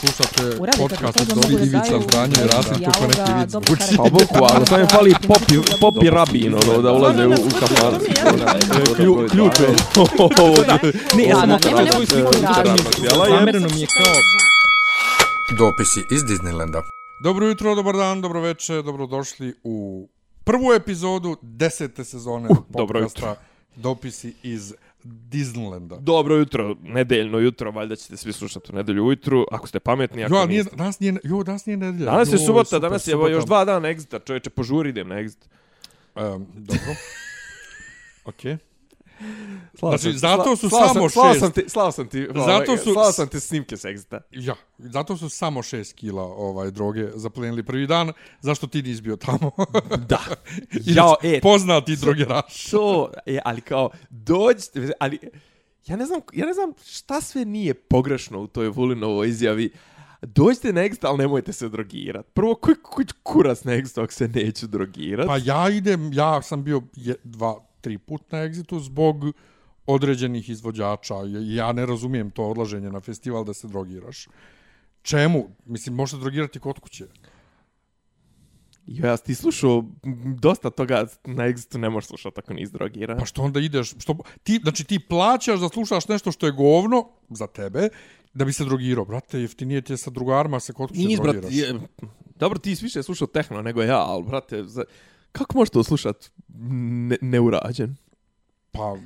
Slušate podcast od da Ivica Zdanje i Rasim kako neki vic karakter. Pa boku, ali samo je fali popi, popi rabin, ono, da ulaze u, u kafan. Klju- Ključ je. Ne, ja sam svoju sliku je. Zamereno mi je kao... Dopisi iz Disneylanda. Dobro jutro, dobar dan, dobro večer, dobrodošli u prvu epizodu desete sezone dobro podcasta Dopisi iz Disneylanda. Dobro jutro, nedeljno jutro, valjda ćete svi slušati u nedelju ujutru, ako ste pametni, ako Jo, a nije, niste. danas nije, jo, danas nije nedelja. Danas je Joj, subota, super, danas je subota. još dva dana exita, čovječe, požuri idem na exit. Um, dobro. Okej. Slao Znači, zato su slao samo sam, slao šest. sam ti, slao sam ti, Zato su- slao sam ti snimke s exita. Ja, zato su samo 6 kila ovaj, droge zaplenili prvi dan. Zašto ti nisi bio tamo? Da. Jao, e, poznati drogeraš. to, je, ali kao, dođite, ali, ja ne znam, ja ne znam šta sve nije pogrešno u toj Vulinovoj izjavi. Dođite na exit, ali nemojte se drogirat. Prvo, koji, koji kurac na exit ako se neću drogirat? Pa ja idem, ja sam bio je, dva, tri put na Exitu zbog određenih izvođača. Ja ne razumijem to odlaženje na festival da se drogiraš. Čemu? Mislim, možete drogirati kod kuće. Ja ti slušao dosta toga na Exitu ne možeš slušati ako nisi drogiran. Pa što onda ideš, što, ti, znači ti plaćaš da slušaš nešto što je govno za tebe, da bi se drogirao. Brate, jeftinije ti je sa drugarima se kod kuće Nis, brat, drogiraš. je, dobro, ti više slušao tehno nego ja, ali, brate, za, kako možeš to slušat ne, neurađen? Pa,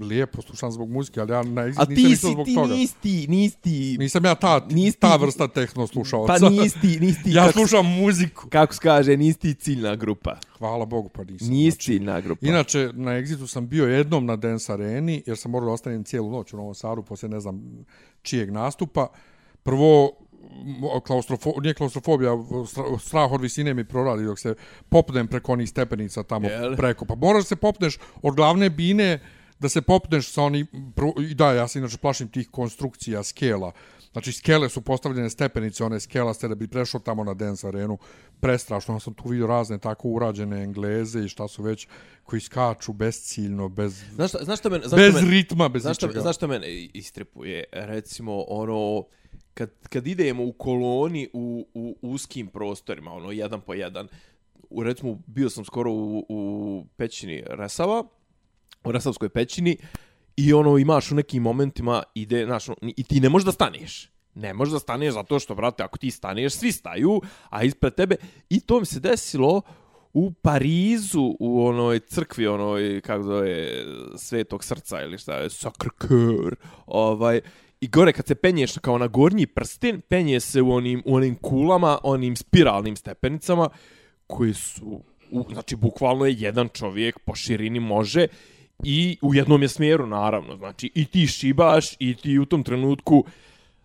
lijepo, slušam zbog muzike, ali ja na A Exit nisam ti si, zbog ti toga. nisi ti, nisi ti, Nisam ja ta, Nisi ta vrsta tehno slušalca. pa nisi ti, nisi ti, ja kako, slušam muziku. kako se kaže, nisi ti ciljna grupa. Hvala Bogu, pa nisam. Nisi Znači, ciljna grupa. Inače, na Exitu sam bio jednom na Dance Areni, jer sam morao da ostanem cijelu noć u Novom Sadu, poslije ne znam čijeg nastupa. Prvo, klaustrofo, nije klaustrofobija, stra- strah od visine mi proradi dok se popnem preko onih stepenica tamo Jel? preko. Pa moraš se popneš od glavne bine, da se popneš sa oni, prvo, i da, ja se inače plašim tih konstrukcija, skela. Znači, skele su postavljene stepenice, one skelaste da bi prešao tamo na dance arenu. Prestrašno, ja sam tu vidio razne tako urađene engleze i šta su već, koji skaču bezciljno, bez, Znaš šta, znaš šta men, znaš bez men, ritma, bez znaš šta, ničega. znaš šta mene istripuje? Recimo, ono, kad, kad idemo u koloni u, u uskim prostorima, ono, jedan po jedan, u, recimo, bio sam skoro u, u pećini Resava, u Resavskoj pećini, i ono, imaš u nekim momentima, ide, znaš, ono, i ti ne možeš da staneš. Ne možeš da staneš zato što, brate, ako ti staneš, svi staju, a ispred tebe, i to mi se desilo u Parizu, u onoj crkvi, onoj, kako zove, svetog srca ili šta je, Sacre Coeur, ovaj, i gore kad se penješ kao na gornji prsten, penje se u onim, u onim kulama, onim spiralnim stepenicama, koji su, u, znači, bukvalno je jedan čovjek po širini može i u jednom je smjeru, naravno, znači, i ti šibaš i ti u tom trenutku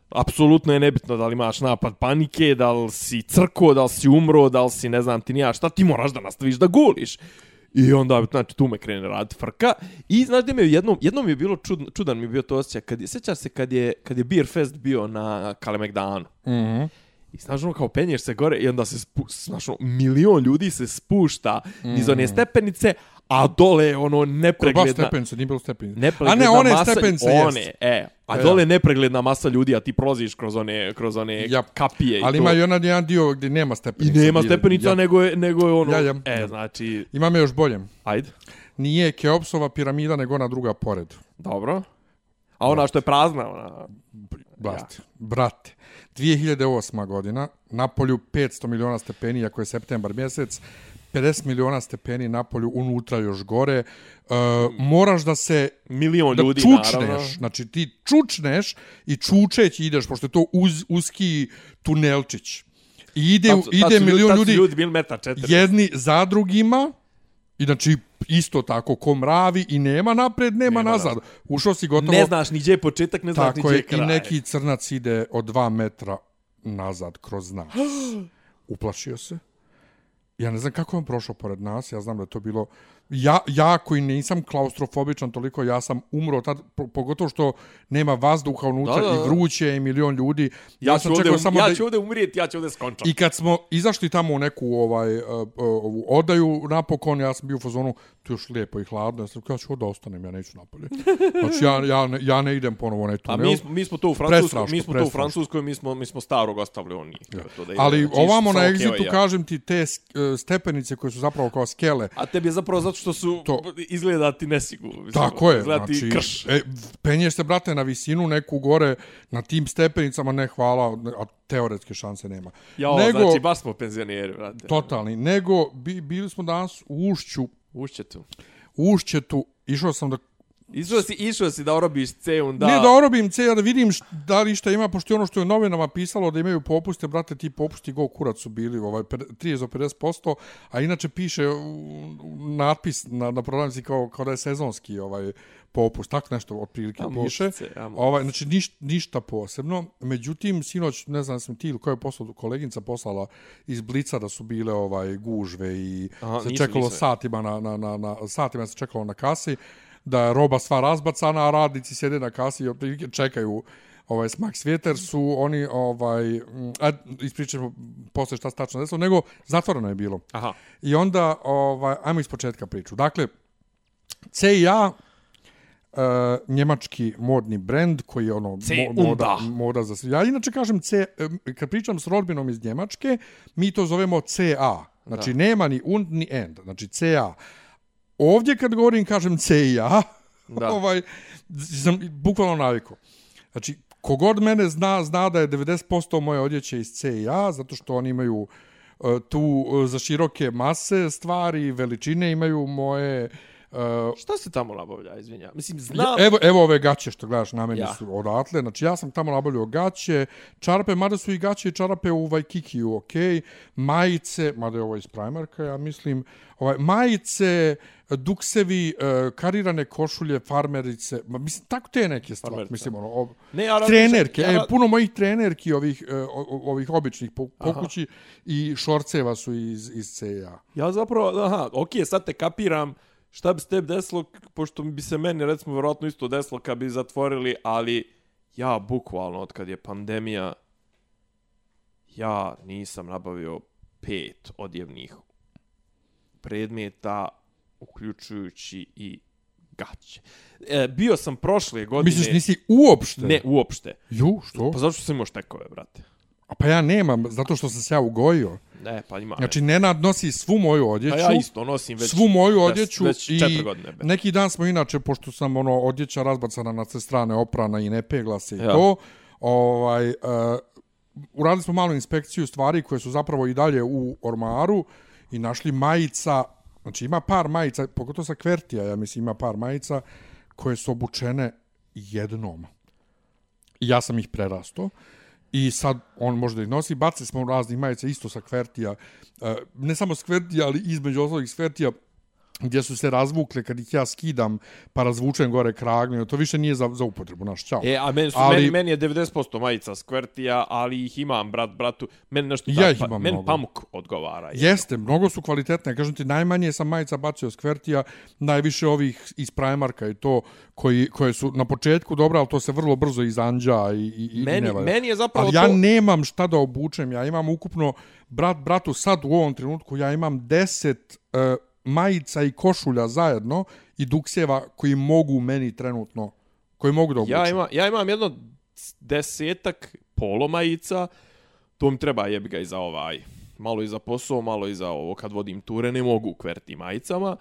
apsolutno je nebitno da li imaš napad panike, da li si crko, da li si umro, da li si ne znam ti nija šta, ti moraš da nastaviš da guliš. I onda, znači, tu me krene rad frka. I, znaš gdje me jednom, jednom mi je bilo čudan, čudan mi je bio to osjećaj, kad je, sjećaš se kad je, kad je Beer Fest bio na Kalemegdanu. Mhm. I znaš ono kao penješ se gore i onda se spu, znaš ono, milion ljudi se spušta mm. niz one stepenice, a dole je ono Kod nepregledna... stepenice, nije bilo stepenice. Nepregledna A ne, one masa, stepenice one, jest. e, a E, dole je nepregledna masa ljudi, a ti prolaziš kroz one, kroz one Ja. kapije i Ali to. ima i onaj jedan dio gdje nema I stepenica. nema gdje- stepenica, ja. nego, je, nego je ono... Ja, ja. E, znači, Ima me još bolje. ajde, Nije Keopsova piramida, nego ona druga pored. dobro. A ona što je prazna, ona... Brate, brate. 2008. godina, na polju 500 miliona stepeni, ako je septembar mjesec, 50 miliona stepeni na polju, unutra još gore. Uh, moraš da se Milion da ljudi, čučneš, naravno. znači ti čučneš i čučeći ideš, pošto je to uz, uski tunelčić. I ide, Tad su- tad ide milion tad su ljudi, ljudi bili meta jedni za drugima, i znači isto tako ko mravi i nema napred, nema, Nema nazad. Ušao si gotovo... Ne znaš ni gdje je početak, ne znaš ni gdje je, je kraj. i neki crnac ide od dva metra nazad kroz nas. Uplašio se. Ja ne znam kako je on prošao pored nas, ja znam da to bilo ja, ja koji nisam klaustrofobičan toliko, ja sam umro tad, po- pogotovo što nema vazduha unutra Da, da, da. i vruće i milion ljudi. Ja, sam ću ovdje, čekao samo ja da... ću ovdje umrijeti, ja ću ovdje skončati. I kad smo izašli tamo u neku ovaj, uh, uh, ovu odaju napokon, ja sam bio u fazonu, tu još lijepo i hladno, ja sam rekao, ja ću ovdje ostanem, ja neću napolje. Znači, ja, ja, ne, ja ne idem ponovo na A tunel. mi smo, mi smo to u Francuskoj, mi smo to u. Francuskoj, mi smo, mi smo starog ostavili oni. To da ide. Ali Znači, ovamo na egzitu, i ja. kažem ti, te uh, stepenice koje su zapravo kao skele, A tebi je zapravo zato što su, To. izgleda ti nesigurno. Tako je, znači, krš. e, penješ se, brate, na visinu neku gore, na tim stepenicama, ne hvala, a teoretske šanse nema. Jao, nego, znači, baš smo penzioneri, brate. totalni, nego bi, bili smo danas u Ušću, Ušće tu. u Ušćetu, išao sam da Išao si, išao si da orobiš ceun, da... Ne da orobim C, ja da vidim št, da li šta ima, pošto je ono što je u novinama pisalo da imaju popuste, brate, ti popusti go kurac su bili, ovaj, per- 30 do 50%, a inače piše natpis na, na prodavnici kao, kao da je sezonski ovaj popust, tako nešto otprilike piše. Ovaj, znači niš, ništa posebno. Međutim, sinoć, ne znam sam ti ili koja je poslala, koleginica poslala iz Blica da su bile ovaj gužve i Aha, se nisam, čekalo nisam. satima na, na, na, na, satima se čekalo na kasi da je roba sva razbacana, a radnici sjede na kasi i otprilike čekaju ovaj smak svjeter su oni ovaj a ispričamo posle šta se tačno desilo nego zatvoreno je bilo Aha. i onda ovaj ajmo iz početka priču dakle CIA Uh, njemački modni brend koji je ono C mo, moda, moda za sve. Ja inače kažem C, em, kad pričam s rodbinom iz Njemačke, mi to zovemo CA. Znači da. nema ni und ni end. Znači CA. Ovdje kad govorim kažem CIA, Da. ovaj, sam bukvalno navikao. Znači, kogod mene zna, zna da je 90% moje odjeće iz CIA, zato što oni imaju uh, tu uh, za široke mase stvari, veličine imaju moje... Uh, Šta se tamo nabavlja, izvinja? Mislim, znam... Evo, evo ove gaće što gledaš na meni Ja. ja. su odatle. Znači ja sam tamo nabavljao gaće, čarape, mada su i gaće i čarape u Vajkikiju, ok. Majice, mada je ovo iz Primarka, ja mislim. Ovaj, majice, duksevi, uh, karirane košulje, farmerice, ma, mislim, tako te neke stvari. Farmerice. Mislim, ono, ob... Ne, ja trenerke, ja e, ra- puno mojih trenerki ovih, uh, ovih običnih po, pokući i šorceva su iz, iz CIA. Ja zapravo, aha, okej, sad te kapiram šta bi se tebi desilo, pošto bi se meni, recimo, vjerojatno isto desilo kad bi zatvorili, ali ja, bukvalno, od kad je pandemija, ja nisam nabavio pet odjevnih predmeta, uključujući i gaće. E, bio sam prošle godine... Misliš, nisi uopšte? Ne, uopšte. Ju, što? Pa zašto sam imao štekove, brate? A pa ja nemam, zato što sam se ja ugojio. Ne, pa ima. Znači, Nenad nosi svu moju odjeću. pa ja isto nosim već... svu moju već- odjeću već i četiri godine. be. neki dan smo inače pošto sam ono odjeća razbacana na sve strane oprana i ne pegla se i Ja. to ovaj uh, uradili smo malu inspekciju stvari koje su zapravo i dalje u ormaru i našli majica znači ima par majica pogotovo sa kvertija ja mislim ima par majica koje su obučene jednom i ja sam ih prerasto i sad on možda i ih nosi. Bacili smo raznih majica isto sa kvertija, e, ne samo s kvertija, ali između ostalih s kvertija gdje su se razvukle kad ih ja skidam pa razvučem gore kragnu, to više nije za, za upotrebu, naš čao. E, a meni, su, Ali- meni, meni je 90% majica skvrtija, ali ih imam, brat, bratu. Meni nešto Ja pa, imam meni mnogo. pamuk odgovara. Je. Jeste, mnogo su kvalitetne. Kažem ti, najmanje sam majica bacio s kvertija, najviše ovih iz Primarka i to, koji, koje su na početku dobra, ali to se vrlo brzo izanđa i, i, i Meni, ne valja. meni je zapravo Ali ja to... nemam šta da obučem. Ja imam ukupno, brat, bratu, sad u ovom trenutku, ja imam deset uh, majica i košulja zajedno i dukseva koji mogu meni trenutno, koji mogu da obučem. Ja, ima, ja imam jedno desetak polo majica, to mi treba jebi ga i za ovaj, malo i za posao, malo i za ovo, kad vodim ture, ne mogu kverti majicama.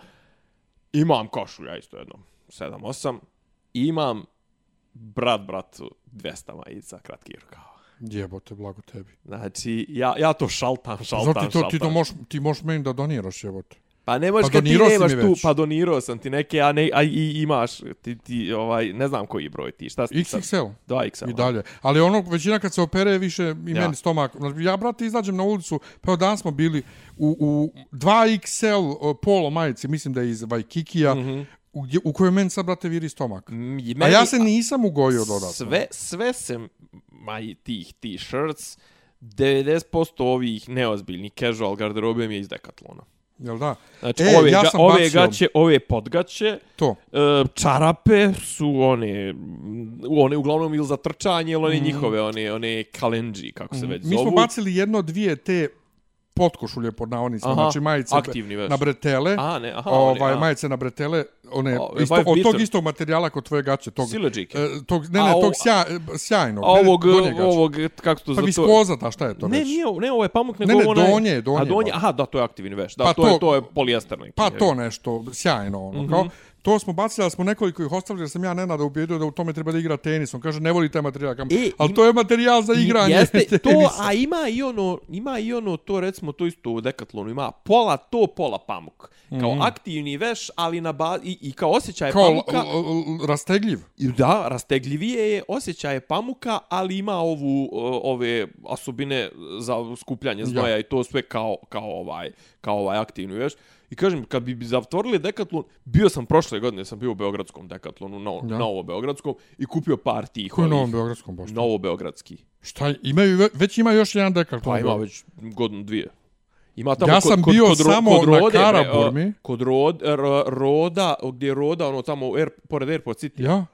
Imam košulja isto jedno, 7-8. Imam brat bratu 200 majica kratkih rukava. Jebote, blago tebi. Znači, ja, ja to šaltam, šaltam, Zato ti to, šaltam. ti to možeš, ti možeš meni da doniraš, jebote. Pa ne možeš Pa kad ti nemaš tu, već. pa donirao sam ti neke, a, ne, a i imaš, ti, ti, ovaj, ne znam koji broj ti, šta si sad? XXL. Da, XL. I dalje. Ali ono, većina kad se opere, više i Ja. meni stomak. Ja, brate, izađem na ulicu, pa evo danas smo bili u, u 2XL o, polo majice, mislim da je iz Vajkikija, mm -hmm. u, gdje- u kojoj meni sad, brate, viri stomak. Mm, i A meni- ja se nisam ugojio dodatno. Sve, sve se, maj, tih t-shirts, 90% ovih neozbiljnih casual garderobe mi je iz Decathlona. Jel da? Znači, E, ove, ja ga, ove bacio- gaće, ove podgaće, To. e, čarape su one, one uglavnom ili za trčanje, ili one njihove, one, one kalenđi, kako se već Mm. Mi zovu. smo bacili jedno, dvije te potkošulje pod navodnicima, Aha, znači majice aktivni veš. na bretele. A, ne, aha, ovaj, a. majice na bretele, one, O, isto, od tog istog materijala kod tvoje gaće. Tog, e, tog, ne, A, ne, ovo- tog sja, sjajnog. A ne, ne, ovog, ovog, kako to Pa zove? viskoza, ta šta je to Ne, već? nije, ne, ovo je pamuk, nego Ne, ne, onaj... donje, donje, A donje, aha, da, to je aktivni veš. Da, Pa to, je, to- to je polijester neki. Pa je. to nešto, sjajno ono, kao. To smo bacili, ali smo nekoliko ih ostavili, jer sam ja Nenada ubijedio da u tome treba da igra tenis. On kaže, ne voli taj materijal. Kam, E, ali to je materijal za igranje Jeste, to, tenisa. a ima i ono, ima i ono, to recimo, to isto u Decathlonu, ima pola to, pola pamuk. Kao aktivni veš, ali na ba, i, i kao osjećaj. Kao pamuka. l- rastegljiv. I Da, rastegljivije je osjećaj pamuka, ali ima ovu ove osobine za skupljanje znoja i to sve kao kao ovaj kao ovaj aktivni veš. I kažem, kad bi zatvorili Decathlon, bio sam prošle godine, sam bio u Beogradskom Decathlonu, na, Da. Novo Beogradskom, i kupio par tih. Koji je ovih- Novom Beogradskom pošto? Novo Beogradski. Šta, imaju, ve- već ima još jedan dekart. Pa ima već godinu dvije. Ima tamo Ja kod, sam kod, bio kod, ro- samo kod na Rode, bre, Karaburmi. a, Kod rod, r, Roda, gdje je Roda, ono tamo, air, pored Airport City. Ja?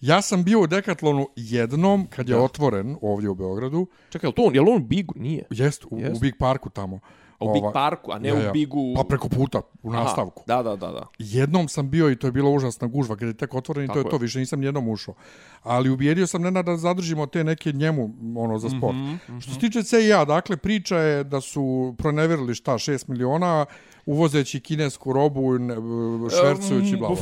Ja sam bio u Decathlonu jednom kad je Da. otvoren ovdje u Beogradu. Čekaj, je li to on, je li on u Bigu? Nije. Jest, u, Jest. u Big Parku tamo. U Big Ovaj, Parku, a ne ja, ja. u Bigu... Pa preko puta, u Aha, nastavku. Da, da, da, da. Jednom sam bio i to je bilo užasna gužva kad je tek otvoren i to Tako je to, je. više nisam nijednom ušao. Ali ubijedio sam Nena da zadržimo te neke njemu ono za sport. Mm -hmm, Što se tiče CIA, dakle priča je da su proneverili šta 6 miliona uvozeći kinesku robu, i ne- švercujući bla bla.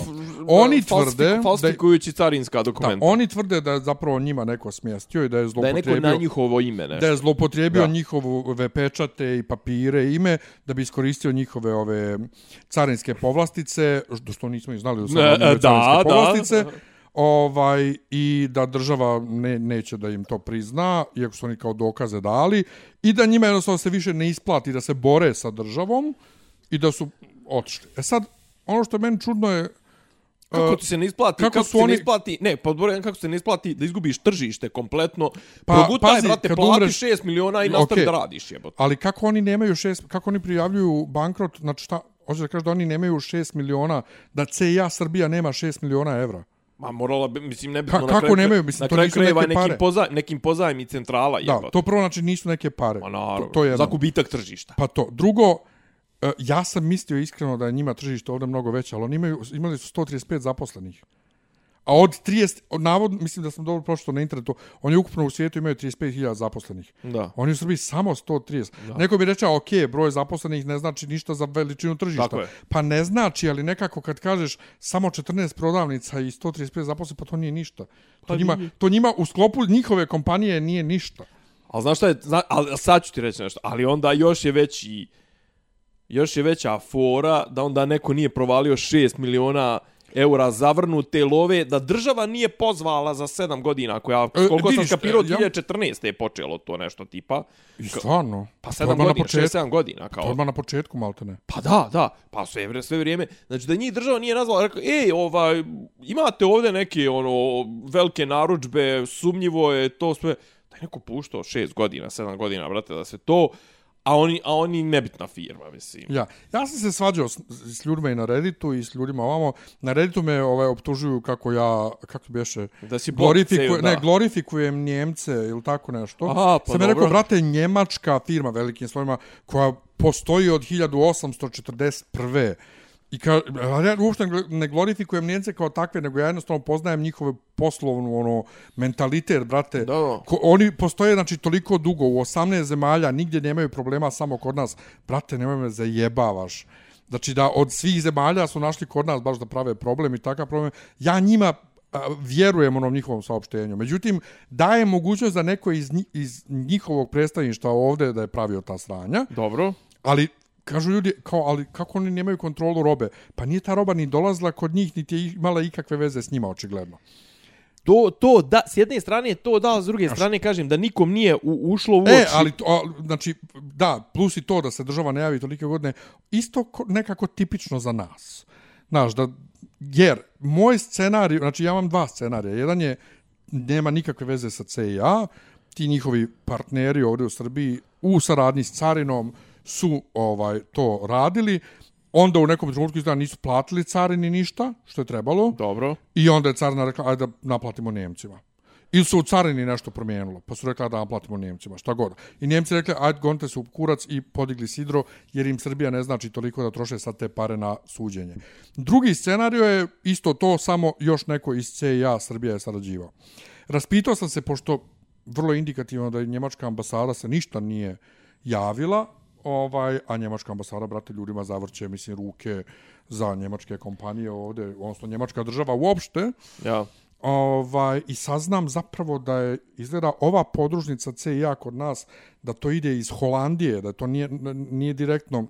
Oni tvrde da, Falsifikujući carinska da, dokumenta. oni tvrde da je zapravo njima neko smjestio i da je Da je neko na njihovo ime nešto. da je zlopotrijebio Da. njihove pečate i papire i ime da bi iskoristio njihove ove carinske povlastice, što što nismo ni znali da su Ne, da, da. povlastice. Ovaj, I da država ne, neće da im to prizna, iako su oni kao dokaze dali, i da njima jednostavno se više ne isplati da se bore sa državom i da su otišli. E sad, ono što je meni čudno je, Kako e, ti se ne isplati, kako kako, su se oni- ne isplati, ne, podboren kako se ne isplati da izgubiš tržište kompletno, Pa, pa, progutaj, pazi, brate, plati umreš- 6 miliona i nastavi Okej. da radiš, jebote. Ali kako oni nemaju šest, kako oni prijavljuju bankrot, znači šta, hoće da kaže da oni nemaju 6 miliona, da CIA Srbija nema 6 miliona evra. Ma morala bi, mislim, ne bi... Ka- kako nemaju? Mislim, na to kraju nisu krajeva neke nekim, pare. poza, nekim pozajmi centrala, Da, jebote. to prvo znači nisu neke pare. Pa naravno, to, to je za gubitak tržišta. Pa to. Drugo, ja sam mislio iskreno da je njima tržište ovdje mnogo veće, ali oni imaju, imali su 135 zaposlenih. A od 30, od navod, mislim da sam dobro prošlo na internetu, oni ukupno u svijetu imaju 35.000 zaposlenih. Da. Oni u Srbiji samo 130. Da. Neko bi rečao, ok, broj zaposlenih ne znači ništa za veličinu tržišta. Tako je. Pa ne znači, ali nekako kad kažeš samo 14 prodavnica i 135 zaposlenih, pa to nije ništa. To, Pa njima, nije. to njima u sklopu njihove kompanije nije ništa. Ali znaš šta je, zna, ali sad ću ti reći nešto, ali onda još je veći, još je veća fora da onda neko nije provalio 6 miliona eura zavrnute love, da država nije pozvala za 7 godina, koja, E, koliko sam vidiš, skapirao, e, ja- 2014. je počelo to nešto tipa. I stvarno. Pa to je 7 odmah na godina, početku. 6-7 godina. To Kao. odmah na početku, malte ne. Pa da, da, pa sve, sve vrijeme. Znači da njih država nije nazvala, rekao, ej, ovaj, imate ovdje neke ono, velike naručbe, sumnjivo je to sve. Da je neko puštao 6 godina, 7 godina, brate, da se to, a oni, a oni nebitna firma, mislim. Ja, ja sam se svađao s, s ljudima i na Redditu i s ljudima ovamo. Na Redditu me ovaj, optužuju kako ja, kako beše, Da si glorifiku, bot, da. ne, glorifikujem Njemce ili tako nešto. Aha, pa sam je rekao, dobro. brate, njemačka firma velikim slovima koja postoji od 1841. I ka, a ja uopšte ne- glorifikujem Njemce kao takve, nego ja jednostavno poznajem njihove poslovnu ono, mentalitet, brate. Da, da. Ko, oni postoje znači toliko dugo u 18 zemalja, nigdje nemaju problema samo kod nas. Brate, nemoj me zajebavaš. Znači da od svih zemalja su našli kod nas baš da prave problem i takav problem. Ja njima vjerujem onom njihovom saopštenju. Međutim, daje mogućnost da neko iz, iz njihovog predstavništva ovde da je pravio ta sranja, Dobro. ali kažu ljudi, kao, ali kako oni nemaju kontrolu robe? Pa nije ta roba ni dolazila kod njih, niti je imala ikakve veze s njima, očigledno. To, to, da, s jedne strane to da, s druge strane kažem da nikom nije u, ušlo u oči. E, ali, to, a, znači, da, plus i to da se država ne javi tolike godine, isto ko, nekako tipično za nas. Znaš, da, jer moj scenarij, znači ja imam dva scenarija. Jedan je, nema nikakve veze sa CIA, ti njihovi partneri ovdje u Srbiji, u saradnji s carinom, su ovaj to radili. Onda u nekom trenutku izgleda nisu platili carini ništa, što je trebalo. Dobro. I onda je carina rekla, ajde da naplatimo Njemcima. Ili su u carini nešto promijenilo, pa su rekli da naplatimo Njemcima, šta god. I Njemci rekli, ajde, gonite se u kurac i podigli sidro, jer im Srbija ne znači toliko da troše sad te pare na suđenje. Drugi scenario je isto to, samo još neko iz CIA Srbija je sarađivao. Raspitao sam se, pošto vrlo indikativno da je njemačka ambasada se ništa nije javila, ovaj, a njemačka ambasada, brate, ljudima zavrće, mislim, ruke za njemačke kompanije ovde, odnosno njemačka država uopšte. Ja. Ovaj, I saznam zapravo da je, izgleda, ova podružnica CIA kod nas, da to ide iz Holandije, da to nije, nije direktno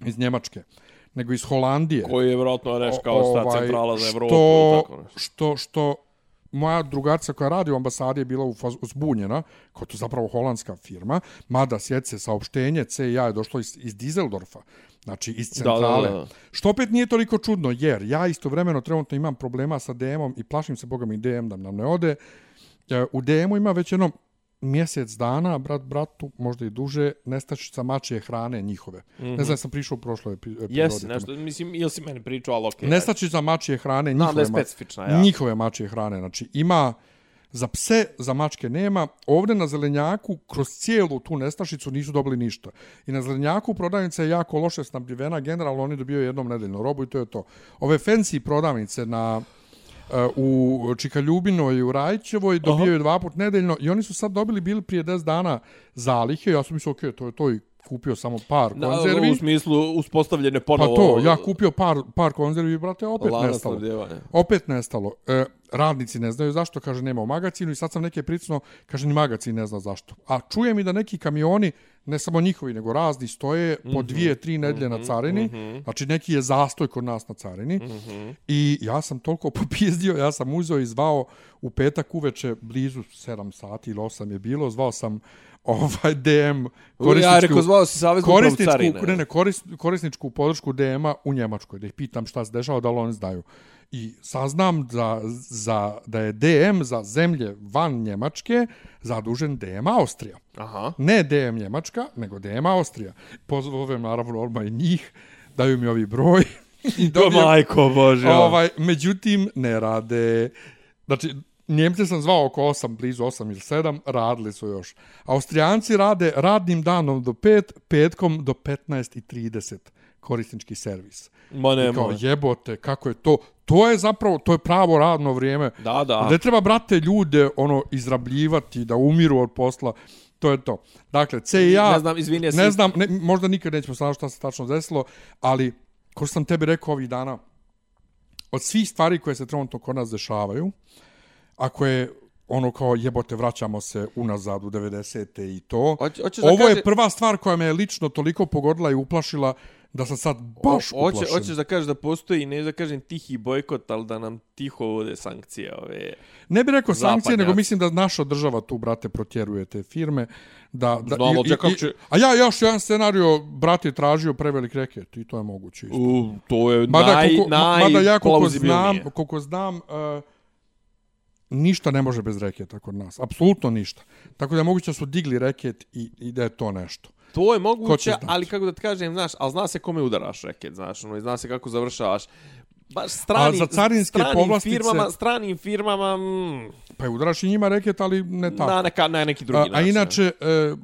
iz Njemačke, nego iz Holandije. Koji je vjerojatno reč kao ovaj, centrala za Evropu. Što, tako nešto. što, što, moja drugarca koja radi u ambasadi je bila uzbunjena, kao to zapravo holandska firma, mada sjece saopštenje CIA je došlo iz, iz Dizeldorfa, znači iz centrale. Da, da, da. Što opet nije toliko čudno, jer ja istovremeno trenutno imam problema sa DM-om i plašim se, boga mi, DM da nam ne ode. E, U DM-u ima već jedno mjesec dana, brat bratu, možda i duže, nestačica mačije hrane njihove. Mm -hmm. Ne znam, sam prišao u prošloj epi- epizodi. Jesi, nešto, mislim, ili si meni pričao, ali okej. Okay, Nestačica mačije hrane Znam da njihove, je specifična, ja. njihove mačije hrane. Znači, ima za pse, za mačke nema. Ovde na zelenjaku, kroz cijelu tu nestašicu nisu dobili ništa. I na zelenjaku prodavnica je jako loše snabdjevena. Generalno oni dobio jednom nedeljno robu i to je to. Ove fancy prodavnice na u Čikaljubinoj i u Rajčevoj dobijaju dva put nedeljno i oni su sad dobili bili prije 10 dana zalihe. Ja sam mislio, ok, to je to i kupio samo par Da, konzervi. u smislu uspostavljene Pa ponovo... to, ja kupio par, par konzervi, brate, opet lanac nestalo. Opet nestalo. E, radnici ne znaju zašto, kaže, nema u magazinu i sad sam neke pricno, kaže, ni magazin ne zna zašto. A čujem i da neki kamioni, ne samo njihovi, nego razni, stoje po Mhm. dvije, tri nedelje na carini. Znači, neki je zastoj kod nas na carini. Mhm. I ja sam toliko popizdio, ja sam uzeo i zvao u petak uveče, blizu 7 sati ili 8 je bilo, zvao sam ovaj DM Ja rekao, zvao si upravu korisničku, carine. ne, ne, koris, korisničku podršku DM-a u Njemačkoj, da ih pitam šta se dešava, da li oni znaju. I saznam da, za, da je DM za zemlje van Njemačke zadužen DM Austrija. Aha. Ne DM Njemačka, nego DM Austrija. Pozovem naravno odmah i njih, daju mi ovi broj. I Do dobijem- majko Bože. Ovaj, međutim, ne rade. Znači, Njemce sam zvao oko 8, blizu 8 ili 7, radili su još. Austrijanci rade radnim danom do 5, petkom do 15.30 korisnički servis. Ma ne, I kao, jebote, kako je to? To je zapravo, to je pravo radno vrijeme. Da, da. Ne treba, brate, ljude ono izrabljivati, da umiru od posla. To je to. Dakle, CIA... Ne znam, izvini, jesi- Ne znam, ne, možda nikad nećemo saznati šta se tačno desilo, ali, ko sam tebi rekao ovih dana, od svih stvari koje se trenutno kod nas dešavaju, ako je ono kao jebote vraćamo se unazad u 90. i to. Hoće- hoćeš da Ovo je kaže- prva stvar koja me je lično toliko pogodila i uplašila da sam sad baš O- hoće, uplašen. hoćeš da kažeš da postoji, ne da kažem tihi bojkot, ali da nam tiho vode sankcije ove. Ne bih rekao sankcije, Zapadnjaci. nego mislim da naša država tu, brate, protjeruje te firme. Da, da, Znamo, i- i- će- A ja još jedan scenario, brate, tražio prevelik reket i to je moguće isto. U, to je Mada, naj, koliko, naj mada ja koliko znam, koliko znam uh, ništa ne može bez reketa kod nas. Apsolutno ništa. Tako da je moguće da su digli reket i, i da je to nešto. To je moguće, ali kako da ti kažem, znaš, ali zna se kome udaraš reket, znaš, ono, i zna se kako završavaš. Baš stranim, za carinske stranim povlastice- firmama, stranim firmama, mm, Pa je udaraš i njima reket, ali ne tako. na, neka, na neki drugi a, a način. inače, e,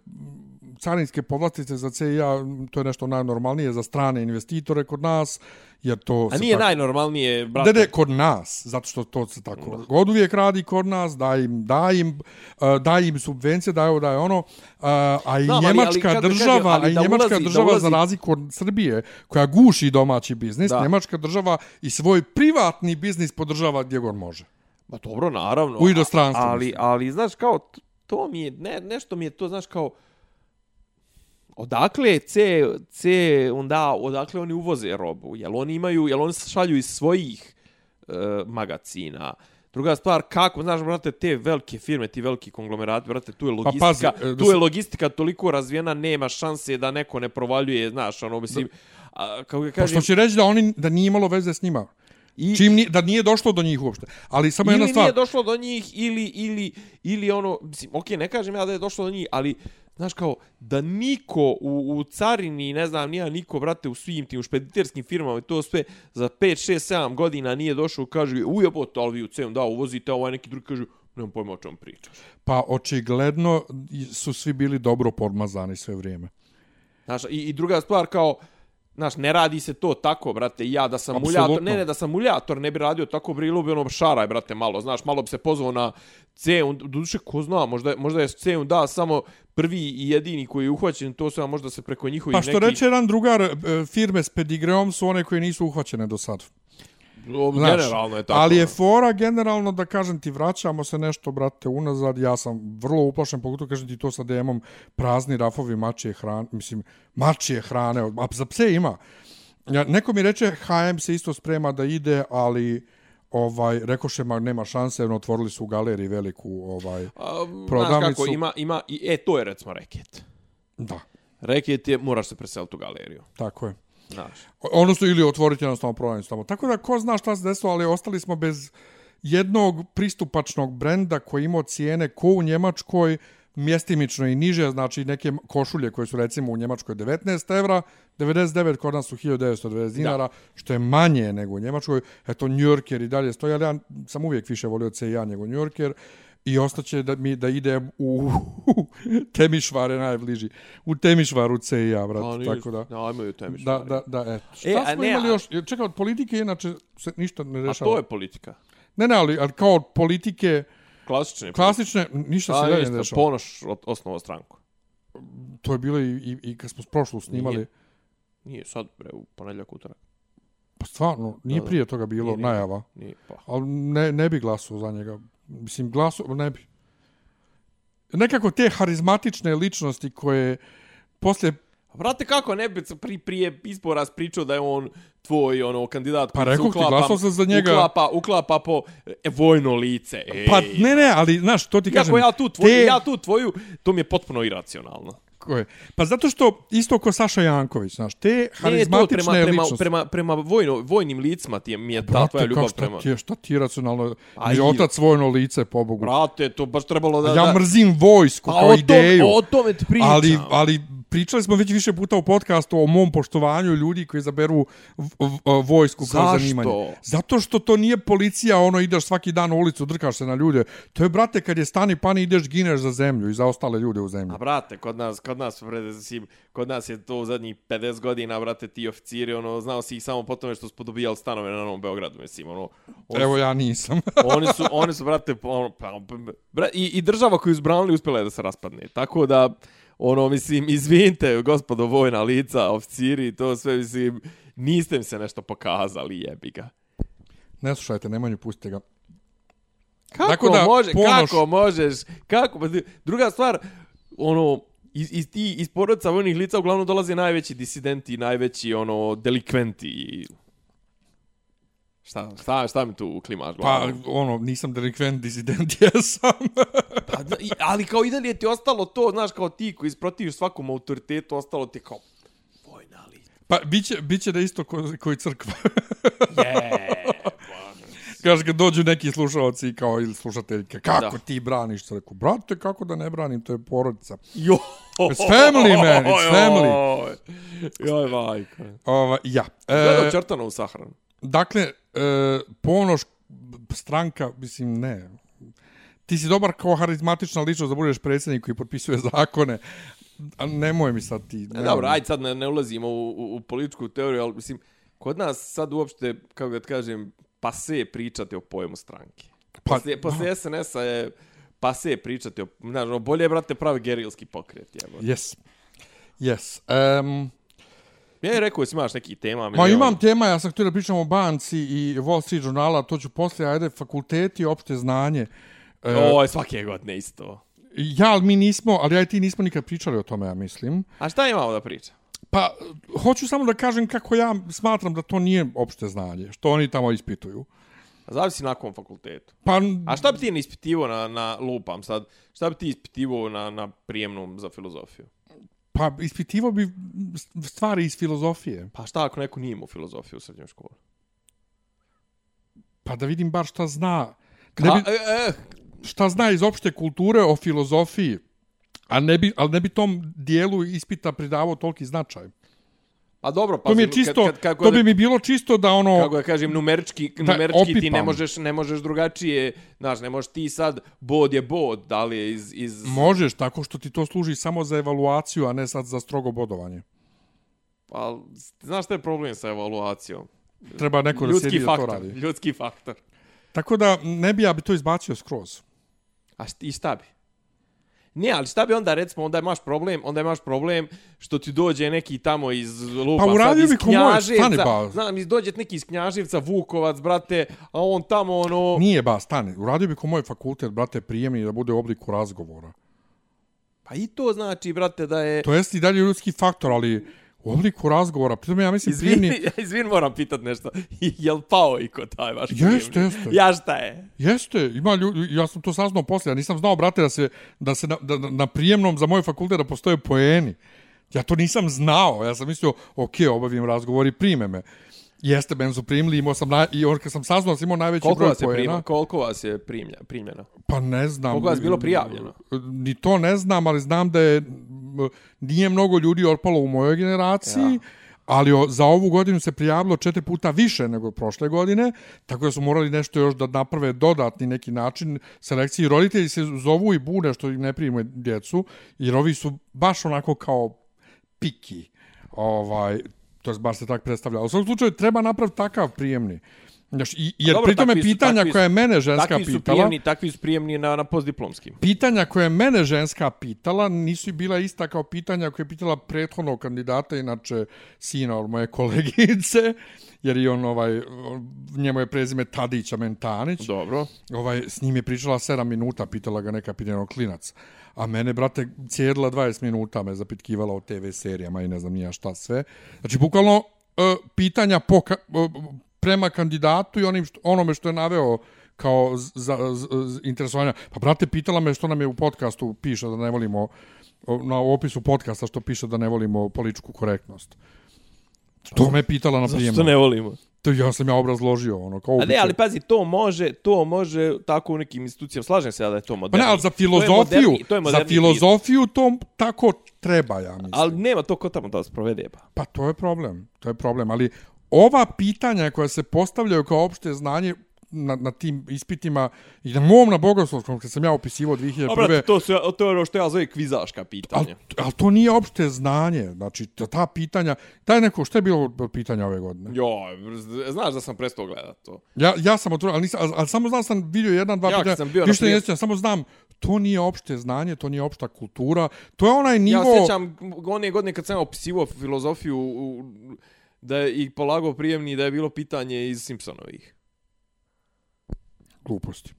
carinske povlastice za CIA, to je nešto najnormalnije za strane investitore kod nas, jer to A nije tako- najnormalnije, brate. Ne, ne, kod nas, zato što to se tako od uvijek radi kod nas, daj im, daj im, uh, daj im subvencije, daj ovo, daj ono, uh, a i Znam, ali- ali Njemačka kako da država, kažem, ali a i Njemačka ulazi- država za razliku od Srbije, koja guši domaći biznis, Da. Njemačka država i svoj privatni biznis podržava gdje god može. Ma dobro, naravno. U inostranstvu, Ali, mislim. ali, znaš, kao, to mi je, ne, nešto mi je to, znaš, kao, odakle C, C, onda, odakle oni uvoze robu? Jel oni imaju, jel oni šalju iz svojih e, magacina? Druga stvar, kako, znaš, brate, te velike firme, ti veliki konglomerati, brate, tu je logistika, Pa pazi, e, tu je logistika toliko razvijena, nema šanse da neko ne provaljuje, znaš, ono, mislim, a, kako ga Pa kažem, što će reći da oni da nije imalo veze s njima. I- Čim ni, da nije došlo do njih uopšte. Ali samo jedna ili stvar. nije došlo do njih ili ili ili ono mislim okej ne kažem ja da je došlo do njih ali znaš kao, da niko u, u carini, ne znam, nija niko, brate, u svim tim, u špediterskim firmama i to sve, za 5, 6, 7 godina nije došao, kaže, ujebote, ali vi u CEM, da, uvozite, a ovaj neki drugi kaže, nemam pojma o čemu pričaš. Pa očigledno su svi bili dobro podmazani sve vrijeme. Znaš, i, i druga stvar, kao, Znaš, ne radi se to tako, brate, ja da sam muljator, ne, ne, da sam muljator, ne bi radio tako, brilo bi ono šaraj, brate, malo, znaš, malo bi se pozvao na Ceun, duše, ko zna, možda, možda je Ceun da samo prvi i jedini koji je uhvaćen, to sve možda se preko njihovih Pa što neki... reče jedan drugar, e, firme s pedigreom su one koje nisu uhvaćene do sad. Znaš, generalno je tako. Ali je fora generalno da kažem ti vraćamo se nešto brate unazad. Ja sam vrlo uplašen pogotovo kažem ti to sa demom prazni rafovi mačije hrane, mislim mačije hrane, a za pse ima. Ja, neko mi reče HM se isto sprema da ide, ali ovaj rekoše ma nema šanse, no otvorili su u galeriji veliku ovaj A, Znaš prodavnicu. kako, ima, ima, i, e, to je recimo reket. Da, Reket je, moraš se preseliti u galeriju. tako je. Znaš. Odnosno ili otvoriti jednostavno prodavnicu tamo. Tako da ko zna šta se desilo, ali ostali smo bez jednog pristupačnog brenda koji ima cijene ko u Njemačkoj, mjestimično i niže, znači neke košulje koje su recimo u Njemačkoj 19 evra, 99 kod nas su 1990 dinara, što je manje nego u Njemačkoj. Eto, New Yorker i dalje stoji, ali ja sam uvijek više volio CIA nego New Yorker i ostaće da mi da ide u Temišvare najbliži. U Temišvaru CIA, brat, A, tako da. Da, imaju temi Da, da, da, eto. Šta E, a smo ne, imali a- još? Čekaj, od politike inače se ništa ne A rešava. to je politika. Ne, ne, ali, ali kao od politike Klasične. klasične, ništa se A, dalje ne isto, dešava. Ponoš od- osnovao stranku. To je bilo i, i, i kad smo prošlu snimali. Nije. Nije, sad, bre, u ponedljak utorak. Pa stvarno, nije Da, da. prije toga bilo Nije, nije. najava. Nije, pa. Ali ne, ne bi glasao za njega. Mislim, glasao, ne bi. Nekako te harizmatične ličnosti koje poslije Vrate, kako ne bi pri, prije izbora pričao da je on tvoj ono kandidat Pa rekoh ti, glasao sam za njega. Uklapa, uklapa po e, vojno lice. Ej. Pa ne, ne, ali znaš, to ti kažem. Kako ja tu tvoju, te- ja tu tvoju, to mi je potpuno iracionalno. Ko je? Pa zato što, isto ko Saša Janković, znaš, te Ne, to harizmatične prema, prema, ličnosti. prema, prema vojno, vojnim licima ti je, mi je ta Brate, tvoja kao ljubav šta prema... ti je, šta ti je racionalno? Aj, Mi otac vojno lice, pobogu. Brate, to baš trebalo da... ja mrzim vojsku Pa kao o ideju. Tome, o tome ti pričam. ali, ali pričali smo već više puta u podcastu o mom poštovanju ljudi koji zaberu vojsku kao Zašto? zanimanje. Zato što to nije policija, ono ideš svaki dan u ulicu, drkaš se na ljude. To je, brate, kad je stani pani, ideš gineš za zemlju i za ostale ljude u zemlji. A brate, kod nas, kod nas, si, kod nas je to u zadnjih 50 godina, brate, ti oficiri, ono, znao si ih samo po tome što su podobijali stanove na Novom Beogradu, mislim, ono, oni, Evo ja nisam. oni su, oni su, brate, ono, pa, bra, i, i država koju su branili uspjela je da se raspadne. Tako da, ono, mislim, izvinite, gospodo vojna lica, oficiri, to sve, mislim, niste mi se nešto pokazali, jebi ga. ne slušajte, Nemanju, pustite ga. Kako Tako da, može, Ponoš- kako možeš, kako, pa druga stvar, ono, iz, iz, ti, iz porodica vojnih lica uglavnom dolaze najveći disidenti, najveći, ono, delikventi. Šta, šta, šta mi tu klimaš Pa, glavom? ono, nisam delikvent, disident jesam. Pa, da, ali kao i dalje je ti ostalo to, znaš, kao ti koji isprotiviš svakom autoritetu, ostalo ti kao vojna lica. pa, biće, biće da isto ko, koji crkva. Je, Kaže, kad dođu neki slušalci kao ili slušateljke, kako Da. ti braniš crkvu? Brate, kako da ne branim, to je porodica. Jo. It's family, man, it's family. Joj, majko. Ova, ja. Gledao E, Črtana u sahranu. dakle, e, ponoš stranka, mislim, ne. Ti si dobar kao harizmatična ličnost da budeš predsjednik koji potpisuje zakone. A nemoj mi sad ti. Ne, nemoj dobro, ajde sad ne, ne ulazimo u, u, u političku teoriju, ali mislim, kod nas sad uopšte, kako da kažem, pase pričati o pojmu stranke. Pa, Poslije, poslije SNS-a je pase pričati o, znaš, ono, bolje je, brate, pravi gerilski pokret, jebo. Yes. Yes. Um, Ja je rekao, si imaš neki tema. Ma imam tema, ja sam htio da pričam o banci i Wall Street žurnala, to ću poslije, ajde, fakulteti, opšte znanje. E, Oj, svake godine isto. ja, ali mi nismo, ali ja i ti nismo nikad pričali o tome, ja mislim. A šta imamo da priča? Pa, hoću samo da kažem kako ja smatram da to nije opšte znanje, što oni tamo ispituju. Zavisi na kom fakultetu. Pa, A šta bi ti ispitivo na, na lupam sad? Šta bi ti ispitivo na, na prijemnom za filozofiju? Pa ispitivo bi stvari iz filozofije. Pa šta ako neko nije imao filozofiju u srednjoj školi? Pa da vidim bar šta zna. Ne A, bi, e, e, šta zna iz opšte kulture o filozofiji. A ne bi, ali ne bi tom dijelu ispita pridavao toliki značaj. Pa dobro, pa To mi je čisto, kad, kad, to bi mi bilo čisto da ono... Kako da kažem, numerički, numerički ti ne možeš, ne možeš drugačije, znaš, ne možeš ti sad, bod je bod, da li je iz... iz... Možeš tako što ti to služi samo za evaluaciju, a ne sad za strogo bodovanje. Pa, znaš šta je problem sa evaluacijom? Treba neko da ljudski sjedi da to faktor, radi. ljudski faktor. Tako da ne bi ja bi to izbacio skroz. A št, i šta bi? Ne, ali šta bi onda, recimo, onda imaš problem, onda imaš problem što ti dođe neki tamo iz lupa, Pa sad iz Knjaževca, ba. znam, iz dođe neki iz Knjaževca, Vukovac, brate, a on tamo, ono, Nije ba, stani. Uradio bi ko moj fakultet, brate, prijemni da bude u obliku razgovora. pa i to znači, brate, da je... To jest i dalje ljudski faktor, ali u obliku razgovora. Pritom ja mislim Izvini, prijemni... izvini, moram pitat nešto. Jel pao i ko taj vaš Jeste, prijemnik? jeste. Ja šta je? Jeste, ima ljudi, ja sam to saznao poslije, ja nisam znao, brate, da se, da se na, da, da- na prijemnom za moj fakultet da postoje poeni. Ja to nisam znao, ja sam mislio, ok, obavim razgovor i prime me. Jeste, ben su primili, imao sam, i on kad sam saznao, sam imao najveći Koliko broj vas je, poena. prima, koliko vas je primlja, primljeno? Pa ne znam. Koliko vas je bilo prijavljeno? Ni to ne znam, ali znam da je nije mnogo ljudi otpalo u mojoj generaciji. Ja. Ali o, za ovu godinu se prijavilo četiri puta više nego prošle godine, tako da su morali nešto još da naprave dodatni neki način selekcije. I roditelji se zovu i bune što im ne primaju djecu, jer ovi su baš onako kao piki. Ovaj, to je bar se tako predstavlja. U svakom slučaju treba napraviti takav prijemni. Znaš, i, jer Dobro, pri tome takvi su- pitanja takvi su- koja je mene ženska Takvi su pitala... prijemni, takvi su prijemni na, na postdiplomskim. Pitanja koje je mene ženska pitala nisu bila ista kao pitanja koje je pitala prethodnog kandidata, inače sina od moje kolegice, jer je on, ovaj, njemu je prezime Tadića Mentanić. Dobro. Ovaj, s njim je pričala 7 minuta, pitala ga neka pitanja klinac. A mene, brate, cijedila 20 minuta, me zapitkivala o TV serijama i ne znam nija šta sve. Znači, bukvalno, e, pitanja po, e, prema kandidatu i onim što, onome što je naveo kao za, z, z, interesovanja. Pa, brate, pitala me što nam je u podcastu piše da ne volimo, na opisu podcasta što piše da ne volimo političku korektnost. To me pitala na prijemu. Zašto ne volimo? To ja sam ja obrazložio, ono, kao A ne, ali pazi, to može, to može tako u nekim institucijama. Slažem se ja da je to Pa moderni. ne, ali za To je filozofiju, moderni- to je za filozofiju to tako treba, ja mislim. Ali nema to ko tamo da sprovede, pa. Pa to je problem, to je problem, ali ova pitanja koja se postavljaju kao opšte znanje na, na tim ispitima i na mom na bogoslovskom, kad sam ja opisivao 2001. A brate, to, su, to je ono što ja zove kvizaška pitanja. Ali, ali to nije opšte znanje, znači ta, ta pitanja, daj neko, što je bilo pitanja ove godine? Jo, znaš da sam prestao gledat to. Ja, ja sam otvorio, ali, nisam, ali, ali samo znam sam vidio jedan, dva Ja, pitanja, sam bio više sjećam, samo znam, to nije opšte znanje, to nije opšta kultura, to je onaj Ja nivo... sjećam one godine kad sam opisivao filozofiju u, da je i polagao prijemni da je bilo pitanje iz Simpsonovih. Gluposti.